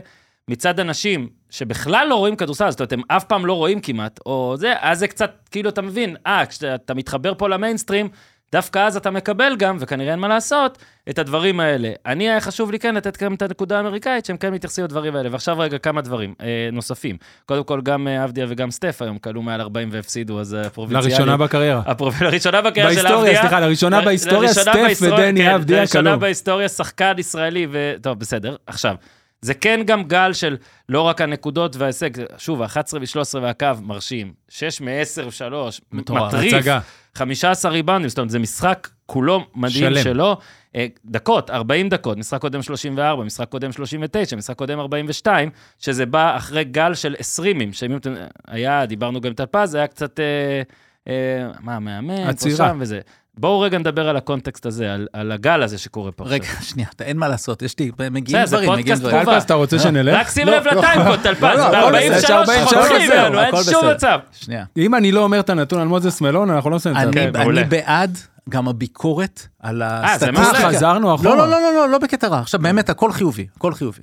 מצד אנשים שבכלל לא רואים כדורסל, זאת אומרת, הם אף פעם לא רואים כמעט, או זה, אז זה קצת, כאילו, אתה מבין, אה, כשאתה מתחבר פה למיינסטרים, דווקא אז אתה מקבל גם, וכנראה אין מה לעשות, את הדברים האלה. אני, היה חשוב לי כן לתת גם את הנקודה האמריקאית, שהם כן מתייחסים לדברים האלה. ועכשיו רגע, כמה דברים אה, נוספים. קודם כל, גם אה, עבדיה וגם סטף היום כלו מעל 40 והפסידו, אז אה, הפרובינציאלי... לראשונה בקריירה. הפרוב... לראשונה בקריירה של עבדיה. בהיסטוריה, סליחה, לראשונה בהיסטוריה, לראשונה סטף ודני כן, עבדיה לראשונה כלו. בהיסטוריה שחקן ישראלי, ו... טוב, בסדר. עכשיו, זה כן גם גל של לא רק הנקודות וההישג, שוב, ה-11 ו-13 והקו מרשים, 6 מ-10 ו-3, מטורף. מטריף, הצגה. 15 ריבאונדים, זאת אומרת, זה משחק כולו מדהים שלם. שלו. אה, דקות, 40 דקות, משחק קודם 34, משחק קודם 39, משחק קודם 42, שזה בא אחרי גל של 20, שאם אתם, היה, דיברנו גם עם טלפז, זה היה קצת, אה, אה, מה, מאמן, פה עצירה. שם וזה. בואו רגע נדבר על הקונטקסט הזה, על, על הגל הזה שקורה פה רגע, עכשיו. <laughs> שנייה, אתה- אין מה לעשות, יש לי, מגיעים זה דברים, מגיעים פודקאסט דברים. תגובה. טלפז, אתה רוצה שנלך? רק שים לא, לב לא. לטיימקוד, טלפז, לא, לא, הכל בסדר, יש ב-43 43 חותכים זהו, לנו, אין שום. מצב. שנייה. אם אני לא אומר את הנתון על מוזס מלון, אנחנו לא נסיים את אני, זה. אני בעד גם הביקורת על זה הסטטיסטיקה. מעולה. חזרנו אחורה. לא, לא, לא, לא, לא, לא בקטע רע. עכשיו, באמת, הכל חיובי, הכל חיובי.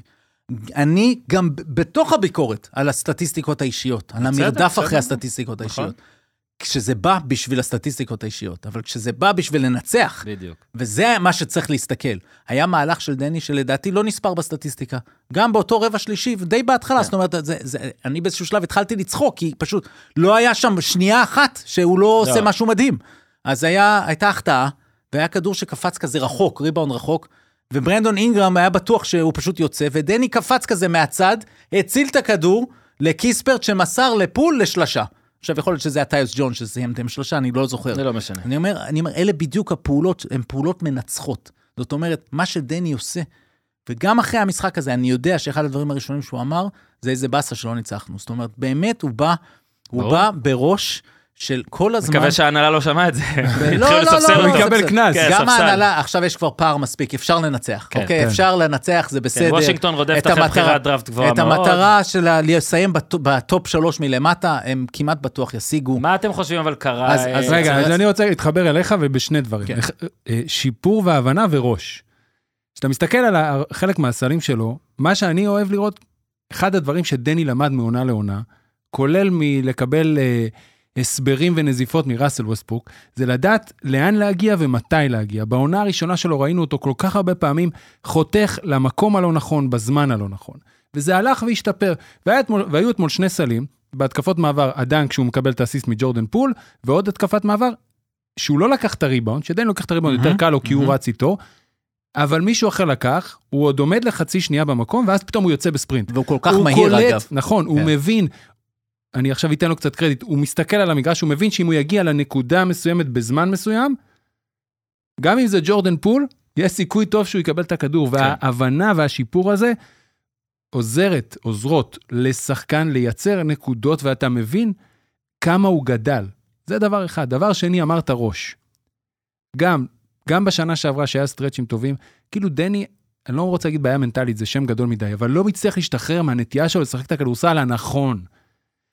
אני גם בתוך הביקורת על הסטטיסטיקות האישיות, על המרדף. אחרי הסטטיסטיקות נכון. האישיות. כשזה בא בשביל הסטטיסטיקות האישיות, אבל כשזה בא בשביל לנצח, בדיוק. וזה מה שצריך להסתכל. היה מהלך של דני שלדעתי לא נספר בסטטיסטיקה. גם באותו רבע שלישי, די בהתחלה, זאת אומרת, זה, זה, אני באיזשהו שלב התחלתי לצחוק, כי פשוט לא היה שם שנייה אחת שהוא לא עושה משהו מדהים. אז היה, הייתה החטאה, והיה כדור שקפץ כזה רחוק, ריבאונד רחוק, וברנדון אינגרם היה בטוח שהוא פשוט יוצא, ודני קפץ כזה מהצד, הציל את הכדור לקיספרט שמסר לפול לשלשה. עכשיו, יכול להיות שזה היה טיוס ג'ון שסיימתם שלושה, אני לא זוכר. זה לא משנה. אני אומר, אני אומר, אלה בדיוק הפעולות, הן פעולות מנצחות. זאת אומרת, מה שדני עושה, וגם אחרי המשחק הזה, אני יודע שאחד הדברים הראשונים שהוא אמר, זה איזה באסה שלא ניצחנו. זאת אומרת, באמת הוא בא, הוא. בא בראש של כל הזמן... מקווה שההנהלה לא שמעה את זה. לא, <laughs> לא, לספסל לא, הוא. לא, יקבל קנס. כן, גם. ההנהלה, עכשיו יש כבר פער מספיק, אפשר לנצח, כן, אוקיי? כן. אפשר לנצח, זה בסדר. וושינגטון רודפת את אחרי בחירת דראפט גבוהה את מאוד. המטרה של לסיים בט- בטופ שלוש מלמטה, הם כמעט בטוח ישיגו. מה אתם חושבים אבל קרה? אז- אה, רגע, אז- אני רוצה להתחבר אליך ובשני דברים. אה, שיפור והבנה וראש. כשאתה מסתכל על חלק מהסלים שלו, מה שאני אוהב לראות, אחד הדברים שדני למד מעונה לעונה, כולל מלקבל אה, הסברים ונזיפות מראסל ווסטברוק, זה לדעת לאן להגיע ומתי להגיע. בעונה הראשונה שלו ראינו אותו כל כך הרבה פעמים חותך למקום הלא נכון, בזמן הלא נכון. וזה הלך והשתפר. אתמול, והיו אתמול שני סלים, בהתקפות מעבר, הדנק שהוא מקבל את האסיסט מג'ורדן פול, ועוד התקפת מעבר, שהוא לא לקח את הריבאונד, שעדיין לוקח את הריבאונד יותר מהמם, קל לו כי הוא מהמם. רץ איתו, אבל מישהו אחר לקח, הוא עוד עומד לחצי שנייה במקום, ואז פתאום הוא יוצא בספרינט. והוא כל כך הוא מהיר, קולט, אגב. נכון, הוא כן. מבין, אני עכשיו אתן לו קצת קרדיט, הוא מסתכל על המגרש, הוא מבין שאם הוא יגיע לנקודה מסוימת בזמן מסוים, גם אם זה ג'ורדן פול, יש סיכוי טוב שהוא יקבל את הכדור, כן. וההבנה והשיפור הזה עוזרת, עוזרות לשחקן לייצר נקודות, ואתה מבין כמה הוא גדל. זה דבר אחד. דבר שני, אמרת ראש. גם, גם בשנה שעברה שהיה סטרצ'ים טובים, כאילו דני, אני לא רוצה להגיד בעיה מנטלית, זה שם גדול מדי, אבל לא מצליח להשתחרר מהנטייה שלו לשחק את הכדורסל הנכון.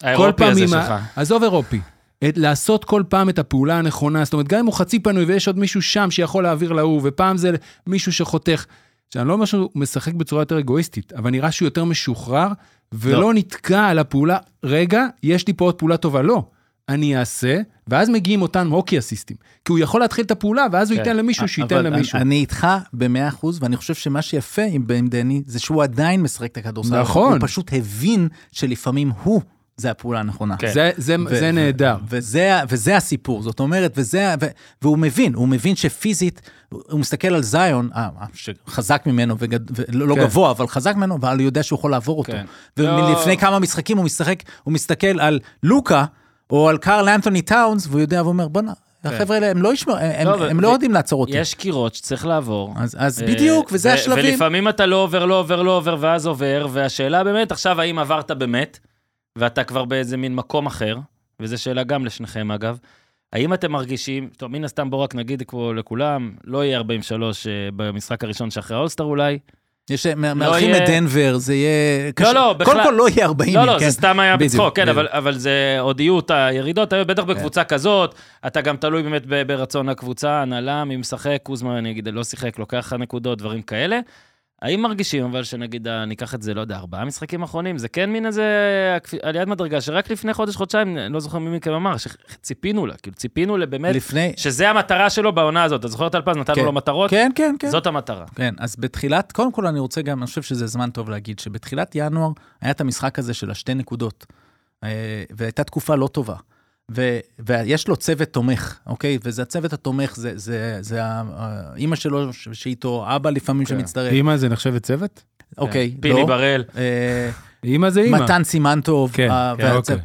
האירופי הזה עם שלך. ה- עזוב אירופי. את, לעשות כל פעם את הפעולה הנכונה, זאת אומרת, גם אם הוא חצי פנוי ויש עוד מישהו שם שיכול להעביר להוא, ופעם זה מישהו שחותך. עכשיו, אני לא אומר שהוא משחק בצורה יותר אגואיסטית, אבל נראה שהוא יותר משוחרר, ולא לא. נתקע על הפעולה, רגע, יש לי פה עוד פעולה טובה. לא, אני אעשה, ואז מגיעים אותם הוקי אסיסטים. כי הוא יכול להתחיל את הפעולה, ואז הוא כן. ייתן למישהו שייתן אבל למישהו. אני איתך במאה אחוז, ואני חושב שמה שיפה עם, עם דני, זה שהוא עדיין משחק את הכדורסל. נכון. הוא פשוט הבין שלפעמים הוא, זה הפעולה הנכונה. כן. זה, זה, ו- זה ו- נהדר. וזה, וזה הסיפור, זאת אומרת, וזה, ו, והוא מבין, הוא מבין שפיזית, הוא מסתכל על זיון, אה, אה, שחזק ממנו, וגד, ולא כן. כן. גבוה, אבל חזק ממנו, אבל הוא יודע שהוא יכול לעבור אותו. כן. ומלפני לא. כמה משחקים הוא משחק, הוא מסתכל על לוקה, או על קארל אנטוני טאונס, והוא יודע ואומר, בואנה, החבר'ה האלה, הם לא ישמעו, הם, לא, הם, ו- לא ו- יודעים לעצור אותי. יש קירות שצריך לעבור. אז, אז אה, בדיוק, וזה ו- השלבים. ולפעמים אתה לא עובר, לא עובר, לא עובר, ואז עובר, והשאלה באמת, עכשיו, האם עברת באמת, ואתה כבר באיזה מין מקום אחר, וזו שאלה גם לשניכם, אגב, האם אתם מרגישים, טוב, מן הסתם בואו רק נגיד כמו לכולם, לא יהיה 43 אה, במשחק הראשון שאחרי האולסטר אולי. יש, מארחים יהיה- את דנבר, זה יהיה... לא, לא, בכלל- קודם כל לא יהיה 40, לא, לא, כן? זה סתם היה בצחוק, כן. אבל, אבל זה עוד יהיו את הירידות, בטח בקבוצה כזאת, אתה גם תלוי באמת ברצון הקבוצה, הנהלה, מי משחק, קוזמה, אני אגיד, לא שיחק, לוקח לך נקודות, דברים כאלה. האם מרגישים, אבל שנגיד, אה, ניקח את זה, לא יודע, ארבעה משחקים אחרונים, זה כן מין איזה עליית מדרגה, שרק לפני חודש, חודשיים, אני לא זוכר מי מכם אמר, שציפינו לה, כאילו ציפינו לבאמת, לפני... שזה המטרה שלו בעונה הזאת. אתה זוכר את אלפז, נתנו כן. לו מטרות? כן, כן, כן. זאת המטרה. כן, אז בתחילת, קודם כל אני רוצה גם, אני חושב שזה זמן טוב להגיד, שבתחילת ינואר היה את המשחק הזה של השתי נקודות, אה, והייתה תקופה לא טובה. ו, ויש לו צוות תומך, אוקיי? וזה הצוות התומך, זה, זה, זה האימא שלו שאיתו, אבא לפעמים כן. שמצטרף, אימא זה נחשבת צוות? אוקיי, פיני לא. בראל. אה, אימא זה אימא. מתן סימנטוב, כן, כן, והצוות- אוקיי.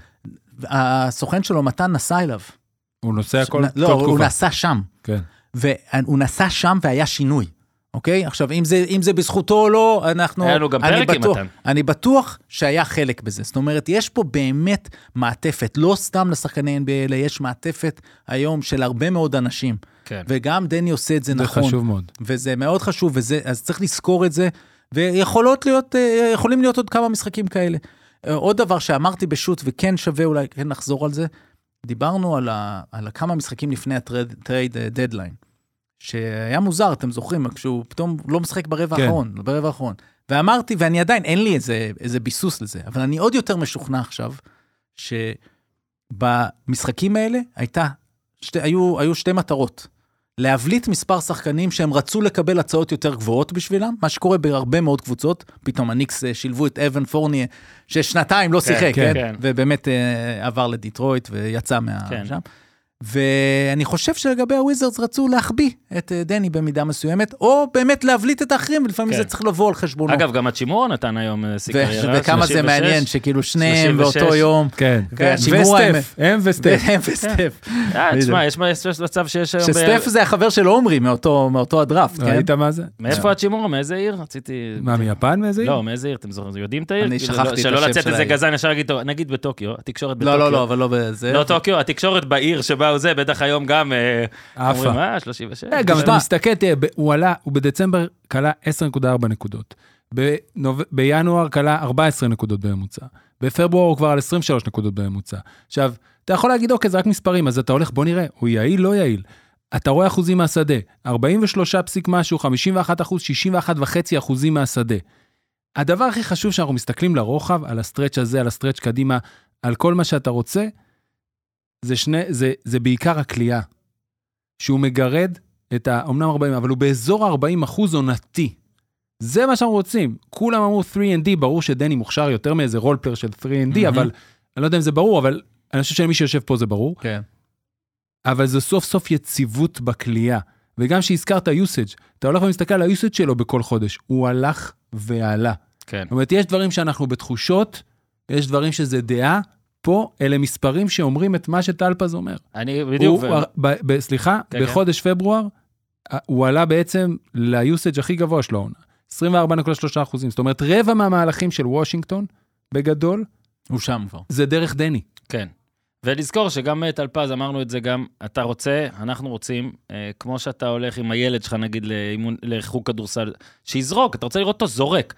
הסוכן שלו, מתן, נסע אליו. הוא נוסע כל, לא, כל הוא תקופה. נסע שם. כן. והוא נסע שם והיה שינוי, אוקיי? עכשיו, אם זה, אם זה בזכותו או לא, אנחנו... היה לנו גם אני פרק עם מתן. אני בטוח שהיה חלק בזה. זאת אומרת, יש פה באמת מעטפת, לא סתם לשחקני NBA, אלא יש מעטפת היום של הרבה מאוד אנשים. כן. וגם דני עושה את זה זה נכון. חשוב מאוד. וזה מאוד חשוב, וזה, אז צריך לזכור את זה, ויכולות להיות, אה, יכולים להיות עוד כמה משחקים כאלה. אה, עוד דבר שאמרתי בשו"ת, וכן שווה אולי כן לחזור על זה, דיברנו על, ה, על כמה משחקים לפני ה trade deadline, שהיה מוזר, אתם זוכרים, כשהוא פתאום לא משחק ברבע כן. האחרון, ברבע האחרון. ואמרתי, ואני עדיין, אין לי איזה, איזה ביסוס לזה, אבל אני עוד יותר משוכנע עכשיו, שבמשחקים האלה הייתה, שתי, היו, היו שתי מטרות. להבליט מספר שחקנים שהם רצו לקבל הצעות יותר גבוהות בשבילם, מה שקורה בהרבה מאוד קבוצות, פתאום הניקס אה, שילבו את אבן פורניה, ששנתיים לא כן, שיחק, כן, כן, כן. ובאמת אה, עבר לדיטרויט ויצא מה... כן. שם. ואני חושב שלגבי הוויזרדס רצו להחביא את אה, דני במידה מסוימת, או באמת להבליט את האחרים, ולפעמים כן. זה צריך לבוא על חשבונו. אגב, גם הצ'ימור נתן היום אה, שיא ו- קריירה. וכמה זה 36. מעניין, שכאילו שניהם 36. באותו יום. כן. כן, שימור וסטף, הם וסטף. <laughs> והם וסטף. אה, תשמע, יש מצב שיש היום... שסטף זה החבר של עומרי מאותו מאותו הדראפט, כן? ראית מה זה? מאיפה הצ'ימורה? מאיזה עיר? רציתי... מה, מיפן מאיזה עיר? לא, מאיזה עיר? אתם זוכרים? יודעים את העיר? אני כאילו, שכחתי לא- את שלא השם לצאת של איזה העיר. גזען, ישר להגיד, טוב, נגיד בטוקיו, התקשורת בטוקיו. לא, לא, לא, אבל לא בזה. לא טוקיו, התקשורת בעיר שבה הוא זה, בטח היום גם אה, אומרים. אה, 36. אה, גם אתה תשמע. מסתכל, תראה, הוא עלה, הוא בדצמבר כלה 10.4 נקודות. בינואר כלה 14 נקודות בממוצע. בפברואר הוא כבר על 23 נקודות בממוצע. עכשיו, אתה יכול להגיד, אוקיי, זה רק מספרים, אז אתה הולך, בוא נראה, הוא יעיל, לא יעיל. אתה רואה אחוזים מהשדה, 43 פסיק משהו, 51 אחוז, 61 וחצי אחוזים מהשדה. הדבר הכי חשוב שאנחנו מסתכלים לרוחב, על ה stretch הזה, על ה stretch קדימה, על כל מה שאתה רוצה, זה שני, זה, זה בעיקר השלשה. שהוא מגרד את ה... אמנם 40, אבל הוא באזור ה-40 אחוז עונתי. זה מה שאנחנו רוצים. כולם אמרו 3&D, ברור שדני מוכשר יותר מאיזה רולפלר של 3&D, מהמם. אבל אני לא יודע אם זה ברור, אבל אני חושב שלמי שיושב פה זה ברור. כן. אבל זה סוף סוף יציבות בכלייה. וגם שהזכרת usage, אתה הולך ומסתכל על ה-usage שלו בכל חודש, הוא הלך ועלה. כן. זאת אומרת, יש דברים שאנחנו בתחושות, יש דברים שזה דעה, פה אלה מספרים שאומרים את מה שטלפז אומר. אני בדיוק, הוא, ו- ב, ב, סליחה, כן, כן, בחודש כן. פברואר, הוא עלה בעצם ל-usage הכי גבוה שלו העונה. 24.3 אחוזים. זאת אומרת, רבע מהמהלכים של וושינגטון, בגדול, הוא שם כבר. זה דרך דני. כן. ולזכור שגם אה, טלפז, אמרנו את זה גם, אתה רוצה, אנחנו רוצים, אה, כמו שאתה הולך עם הילד שלך, נגיד, לאימון, לחוג כדורסל, שיזרוק, אתה רוצה לראות אותו זורק.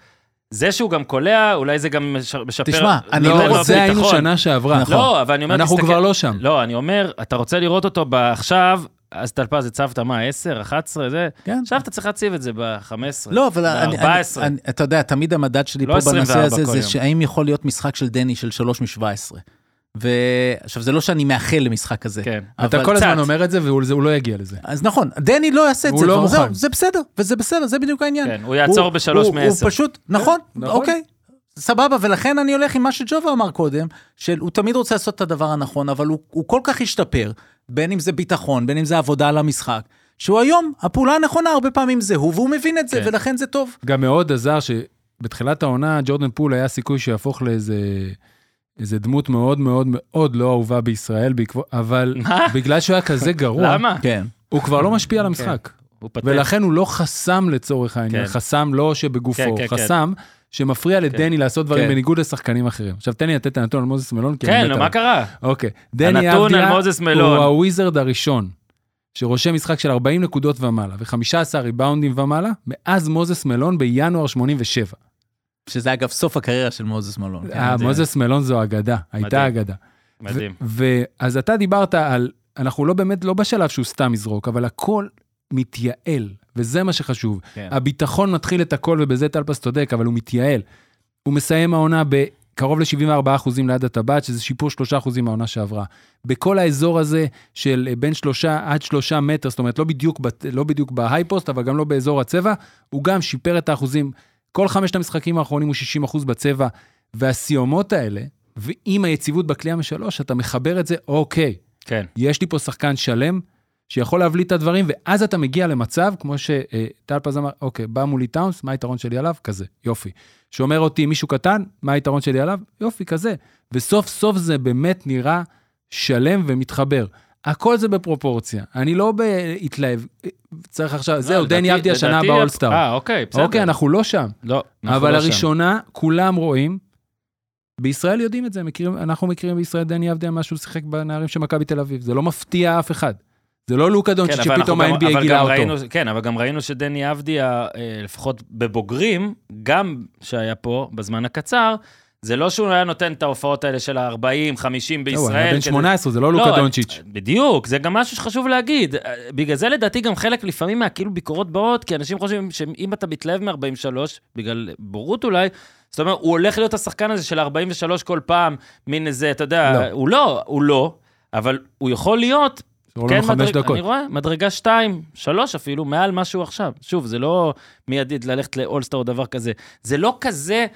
זה שהוא גם קולע, אולי זה גם מש- משפר... תשמע, אני לא לו זה היינו. שנה שעברה. נכון. לא, אבל אני אומר, אנחנו תסתכל- כבר לא שם. לא, אני אומר, אתה רוצה לראות אותו ב- עכשיו, אז טלפז הצבת מה, 10, 11, זה? כן. עכשיו אתה צריך להציב את זה ב-15. לא, אבל אני, אני, ב-14. אני, אתה יודע, תמיד המדד שלי לא פה 24 בנושא הזה זה. שהאם יכול להיות משחק של דני של 3 מ-17. ועכשיו, זה לא שאני מאחל למשחק כזה. כן. אתה כל. הזמן אומר את זה, והוא זה- הוא לא יגיע לזה. אז נכון, דני לא יעשה את הוא זה, לא כבר, מוכן. זה בסדר, וזה בסדר, זה בדיוק העניין. כן, הוא יעצור בשלוש הוא- מעשר. הוא פשוט, נכון, נכון. אוקיי, סבבה, ולכן אני הולך עם מה שג'ובה אמר קודם, שהוא תמיד רוצה לעשות את הדבר הנכון, אבל הוא, הוא כל כך השתפר, בין אם זה ביטחון, בין אם זה עבודה על המשחק, שהוא היום, הפעולה הנכונה הרבה פעמים זה הוא, והוא מבין את זה, כן. ולכן זה טוב. גם מאוד עזר שבתחילת העונה, ג'ורדן פול היה סיכוי שיהפוך לאיזה... איזה דמות מאוד מאוד מאוד לא אהובה בישראל, אבל? <laughs> בגלל שהוא היה כזה גרוע, למה? כן. הוא כבר לא משפיע על המשחק. הוא פתט. ולכן הוא לא חסם לצורך העניין, כן. חסם לא שבגופו, כן, כן, כן. חסם שמפריע לדני לעשות דברים כן. בניגוד לשחקנים אחרים. עכשיו תן לי לתת את הנתון על מוזס מלון, כן. מה קרה? אוקיי. דני אבדיה. הוא הוויזרד הראשון, שרושם משחק של 40 נקודות ומעלה, ו-15 ריבאונדים ומעלה, מאז מוזס מלון בינואר 87. שזה אגב סוף הקריירה של מוזס מלון. כן, אה, זה- מוזס מלון זו אגדה, הייתה מדהים. אגדה. מדהים. ואז אתה דיברת על, אנחנו לא באמת, לא בשלב שהוא סתם יזרוק, אבל הכל מתייעל, וזה מה שחשוב. כן. הביטחון מתחיל את הכל, ובזה טלפס צודק, אבל הוא מתייעל. הוא מסיים העונה בקרוב ל-74 אחוזים ליד הטבעת, שזה שיפור 3 אחוזים מהעונה שעברה. בכל האזור הזה של אה, בין שלושה עד שלושה מטר, זאת אומרת, לא בדיוק, לא בדיוק בהייפוסט, אבל גם לא באזור הצבע, הוא גם שיפר את האחוזים. כל חמשת המשחקים האחרונים הוא 60 אחוז בצבע, והסיומות האלה, ועם היציבות בכלייה משלוש, אתה מחבר את זה, אוקיי, כן. יש לי פה שחקן שלם שיכול להבליט את הדברים, ואז אתה מגיע למצב, כמו שטל פז אמר, אוקיי, בא מולי טאונס, מה היתרון שלי עליו? כזה, יופי. שומר אותי מישהו קטן, מה היתרון שלי עליו? יופי, כזה. וסוף סוף זה באמת נראה שלם ומתחבר. הכל זה בפרופורציה. אני לא בהתלהב, צריך עכשיו, זהו, לא, דני לדעתי- עבדי השנה באולסטאר. אה, אוקיי, בסדר. אוקיי, אנחנו לא שם. לא, אנחנו אבל לא שם. הראשונה, כולם רואים, בישראל יודעים את זה, מכירים, אנחנו מכירים בישראל דני עבדיה, מה שהוא שיחק בנערים של מכבי תל אביב. זה לא מפתיע אף אחד. זה לא לוקה דונצ'יץ' כן, אבל שפתאום ה-NBA אבל גילה אותו. ראינו, כן, אבל גם ראינו שדני אבדיה, אה, לפחות בבוגרים, גם שהיה פה בזמן הקצר, זה לא שהוא היה נותן את ההופעות האלה של ה-40, 50 בישראל. הוא היה בן כדי- 18, זה לא לא, לוקה דונצ'יץ'. בדיוק, זה גם משהו שחשוב להגיד. בגלל זה לדעתי גם חלק לפעמים מהכאילו ביקורות באות, כי אנשים חושבים שאם אתה מתלהב מ-43, בגלל בורות אולי, זאת אומרת, הוא הולך להיות השחקן הזה של 43 כל פעם, מין איזה, אתה יודע, לא. הוא לא, הוא לא, אבל הוא יכול להיות, כן, לא מדרג, דקות. אני רואה, מדרגה 2, 3 אפילו, מעל מה שהוא עכשיו. שוב, זה לא מיידית ללכת לאולסטאר או דבר כזה. זה לא כזה...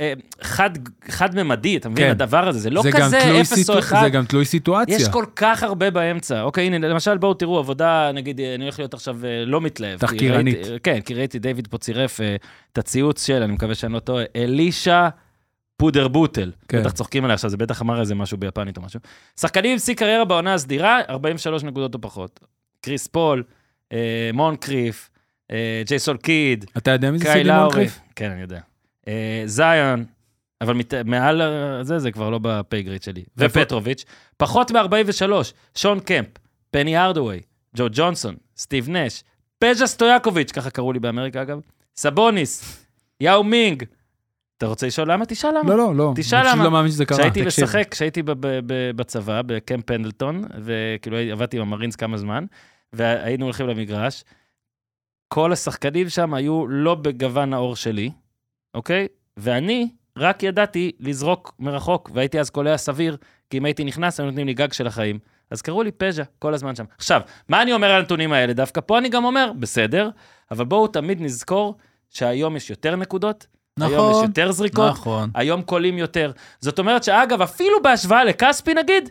אה, חד, חד-ממדי, אתה מבין? כן. הדבר הזה, זה לא זה כזה אפס או סיטו- אחד. זה גם תלוי סיטואציה. יש כל כך הרבה באמצע. אוקיי, הנה, למשל, בואו תראו, עבודה, נגיד, אני הולך להיות עכשיו אה, לא מתלהב. כי תחקירנית. ראיתי- כן, כי ראיתי, דיוויד פה צירף אה, את הציוץ של, אני מקווה שאני לא טועה, אלישע פודר בוטל. כן. בטח צוחקים עליה עכשיו, זה בטח אמר איזה משהו ביפנית או משהו. שחקנים עם שיא קריירה בעונה הסדירה, 43 נקודות או פחות. קריס פול, אה, מונקריף, אה, ג'ייסון קיד, אתה יודע מי זה לאורי. מונקריף? כן, אני יודע. אה, זיון, אבל מת, מעל אה, זה, זה כבר לא בפייגריד שלי. ופטרוביץ', פחות מ-43, שון קמפ, פני ארדווי, ג'ו ג'ונסון, סטיב נש, פז'ה סטויאקוביץ', ככה קראו לי באמריקה אגב, סבוניס, יאו מינג. אתה רוצה לשאול למה? תשאל למה. לא, לא, לא. תשאל אני פשוט למה. לא מאמין שזה קרה. כשהייתי. משחק, כשהייתי בצבא, בקמפ פנדלטון, וכאילו עבדתי עם המרינס כמה זמן, והיינו הולכים למגרש, כל השחקנים שם היו לא בגוון העור שלי, אוקיי? ואני רק ידעתי לזרוק מרחוק, והייתי אז קולע סביר, כי אם הייתי נכנס, היו נותנים לי גג של החיים. אז קראו לי פז'ה כל הזמן שם. עכשיו, מה אני אומר על הנתונים האלה? דווקא פה אני גם אומר, בסדר, אבל בואו תמיד נזכור שהיום יש יותר נקודות, היום יש נכון, יותר זריקות, נכון. היום קולים יותר. זאת אומרת שאגב, אפילו בהשוואה לכספי נגיד,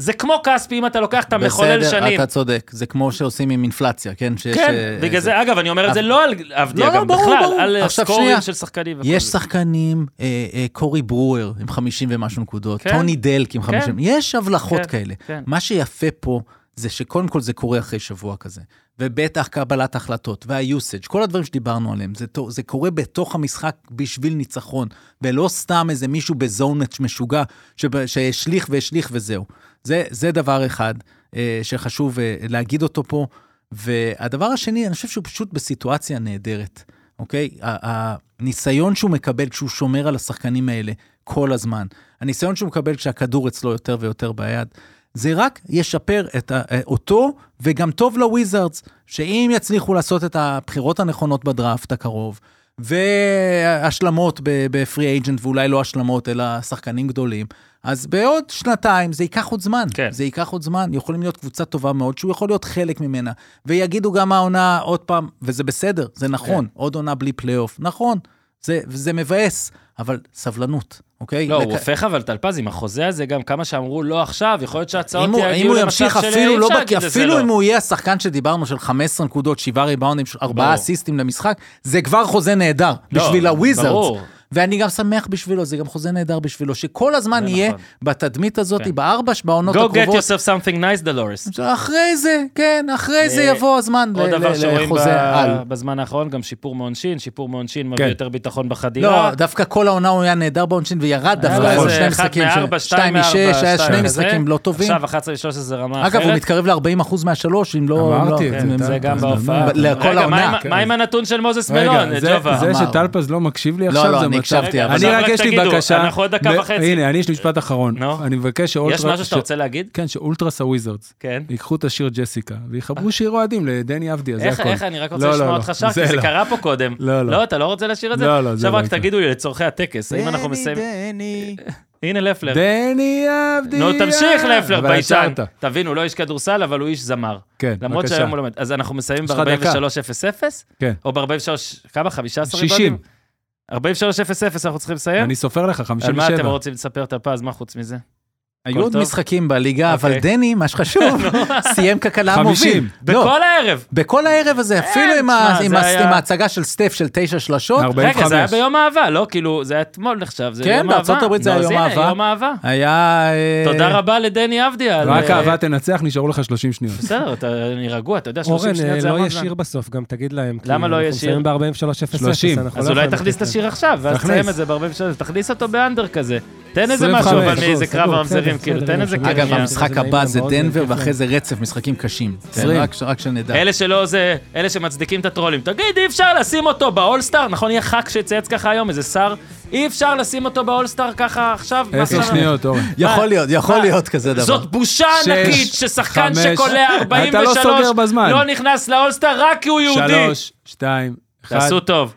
זה כמו כספי אם אתה לוקח את המחולל בסדר, שנים. אתה צודק, זה כמו שעושים עם אינפלציה, כן? שיש, כן, אה, בגלל זה- זה, אגב, אני אומר את זה לא על אבדיה, לא, לא, גם ברור, בכלל, ברור. על סקורים. של שחקנים. יש. שחקנים, אה, אה, קורי ברואר עם 50 ומשהו נקודות, כן. טוני דלק עם 50, יש הבלחות כן, כאלה. כן. מה שיפה פה זה שקודם כל זה קורה אחרי שבוע כזה, ובטח קבלת החלטות, וה-usage, כל הדברים שדיברנו עליהם, זה, זה קורה בתוך המשחק בשביל ניצחון, ולא סתם איזה מישהו בזון משוגע שהשליך והשליך וזהו. זה, זה דבר אחד אה, שחשוב אה, להגיד אותו פה. והדבר השני, אני חושב שהוא פשוט בסיטואציה נהדרת, אוקיי? הניסיון שהוא מקבל כשהוא שומר על השחקנים האלה כל הזמן, הניסיון שהוא מקבל כשהכדור אצלו יותר ויותר ביד, זה רק ישפר את ה- אותו, וגם טוב לוויזרדס, שאם יצליחו לעשות את הבחירות הנכונות בדראפט הקרוב, והשלמות בפרי אייג'נט, ואולי לא השלמות, אלא שחקנים גדולים, אז בעוד שנתיים זה ייקח עוד זמן. כן. זה ייקח עוד זמן, יכולים להיות קבוצה טובה מאוד, שהוא יכול להיות חלק ממנה. ויגידו גם העונה עוד פעם, וזה בסדר, זה נכון, כן. עוד עונה בלי פלייאוף, נכון, זה, זה מבאס, אבל סבלנות, אוקיי? לא, הוא לק- הופך אבל טלפז עם החוזה הזה, גם כמה שאמרו לא עכשיו, יכול להיות שההצעות אם הוא, אם יגיעו הוא למצב ימשיך של אפילו לא, בק- אפילו לא. אם הוא יהיה השחקן שדיברנו של 15 נקודות, 7 ריבאונדים, 4 ברור. אסיסטים למשחק, זה כבר חוזה נהדר לא, בשביל הוויזרדס. ברור. ואני גם שמח בשבילו, זה גם חוזה נהדר בשבילו, שכל הזמן זה יהיה נכון. בתדמית הזאת, כן. בארבע, בעונות Go get הקרובות. yourself something nice, דולורס. אחרי זה, כן, אחרי זה אה, יבוא הזמן עוד ל- דבר ל- שרואים לחוזה על. בזמן האחרון, גם שיפור מעונשין, שיפור מעונשין מביא כן. יותר ביטחון בחדירה. לא, דווקא כל העונה הוא היה נהדר בעונשין וירד היה דווקא על איזה שני משחקים, שתיים משש, היה שתיים שני. משחקים לא טובים. עכשיו 11 ו-13 זה רמה אחרת. אגב, הוא מתקרב ל-40% מהשלוש, אם לא... אמרתי לא- את זה, כן, אתה- זה גם אתה- בהופעה. לכל העונה, כן. מה עם הנתון של מוזס מלון, זה- ג'ובה? זה. שטלפז לא מקשיב לי לא, עכשיו, לא, זה אני. הקשבתי, אבל- אני רק, יש לי בקשה. אנחנו עוד דקה וחצי. הנה, אני יש לי משפט אחרון. אני מבקש יש שאולטרה... משהו שאתה רוצה להגיד? כן, שאולטרס הוויזרדס כן. ייקחו את השיר ג'סיקה ויחברו שיר אוהדים לדני אבדיה, זה איך, הכל. איך, אני רק רוצה לא, לשמוע לא, אותך לא. שר, כי זה. קרה פה קודם. לא, לא. לא, אתה לא רוצה לשיר את זה? לא, לא, זה עכשיו רק. תגידו לי לצורכי הטקס, האם אנחנו מסיימים... דני. <laughs> הנה לפלר. דני אבדיה. נו, תמשיך לפלר, ביישן. תבין, הוא לא איש כדורסל, אבל הוא איש זמר. כן, למרות בבקשה. שהיום הוא לומד. אז אנחנו מסיימים יש לך דקה. ב-43-0-0? כן. או ב-43, כמה? 15 60. ריבונים? 43-0-0 אנחנו צריכים לסיים? אני סופר לך, על 57. מה אתם רוצים לספר את הפז, מה חוץ מזה? היו עוד טוב? משחקים בליגה, אבל אוקיי. דני, מה שחשוב, <laughs> סיים ככלה 50. מוביל. לא, בכל הערב. בכל הערב הזה, אפילו עם היה- ההצגה של סטף של תשע שלשות, 45. רגע, זה היה ביום אהבה, לא? כאילו, זה היה אתמול נחשב, זה כן, יום אהבה. בארצות הברית זה היה אז יום אהבה. יום אהבה. היה... אה, תודה רבה לדני אבדיה. על, רק אה, אהבה תנצח, נשארו לך 30 שניות. בסדר, אתה- אני רגוע, אתה יודע, 30 אורן, שניות אה, זה לא המון זמן. ישיר בסוף, גם תגיד להם. למה לא אנחנו ישיר? מסיימים ב-43-0-0. 30. אנחנו אז לא אולי תכניס את השיר עכשיו, ואז. תסיים את זה ב-43, תכניס אותו באנדר כזה. תן איזה 25. משהו, אבל מאיזה קרב בסדר, כאילו, תן איזה. קטע. אגב. המשחק הבא זה דנבר, ואחרי. זה רצף משחקים קשים. רק- שנדע. אלה שלא זה, אלה שמצדיקים את הטרולים. תגיד, אי אפשר לשים אותו באולסטאר? נכון, יהיה ח"כ שיצייץ ככה היום, איזה שר? אי אפשר לשים אותו באולסטאר ככה עכשיו? מה 10 עכשיו? שניות, אורן. יכול להיות, יכול מה? להיות כזה דבר. זאת בושה ענקית ששחקן. שקולע אתה לא 43 סוגר בזמן. לא נכנס לאולסטאר רק כי הוא יהודי. 3, 2, 1. תעשו טוב.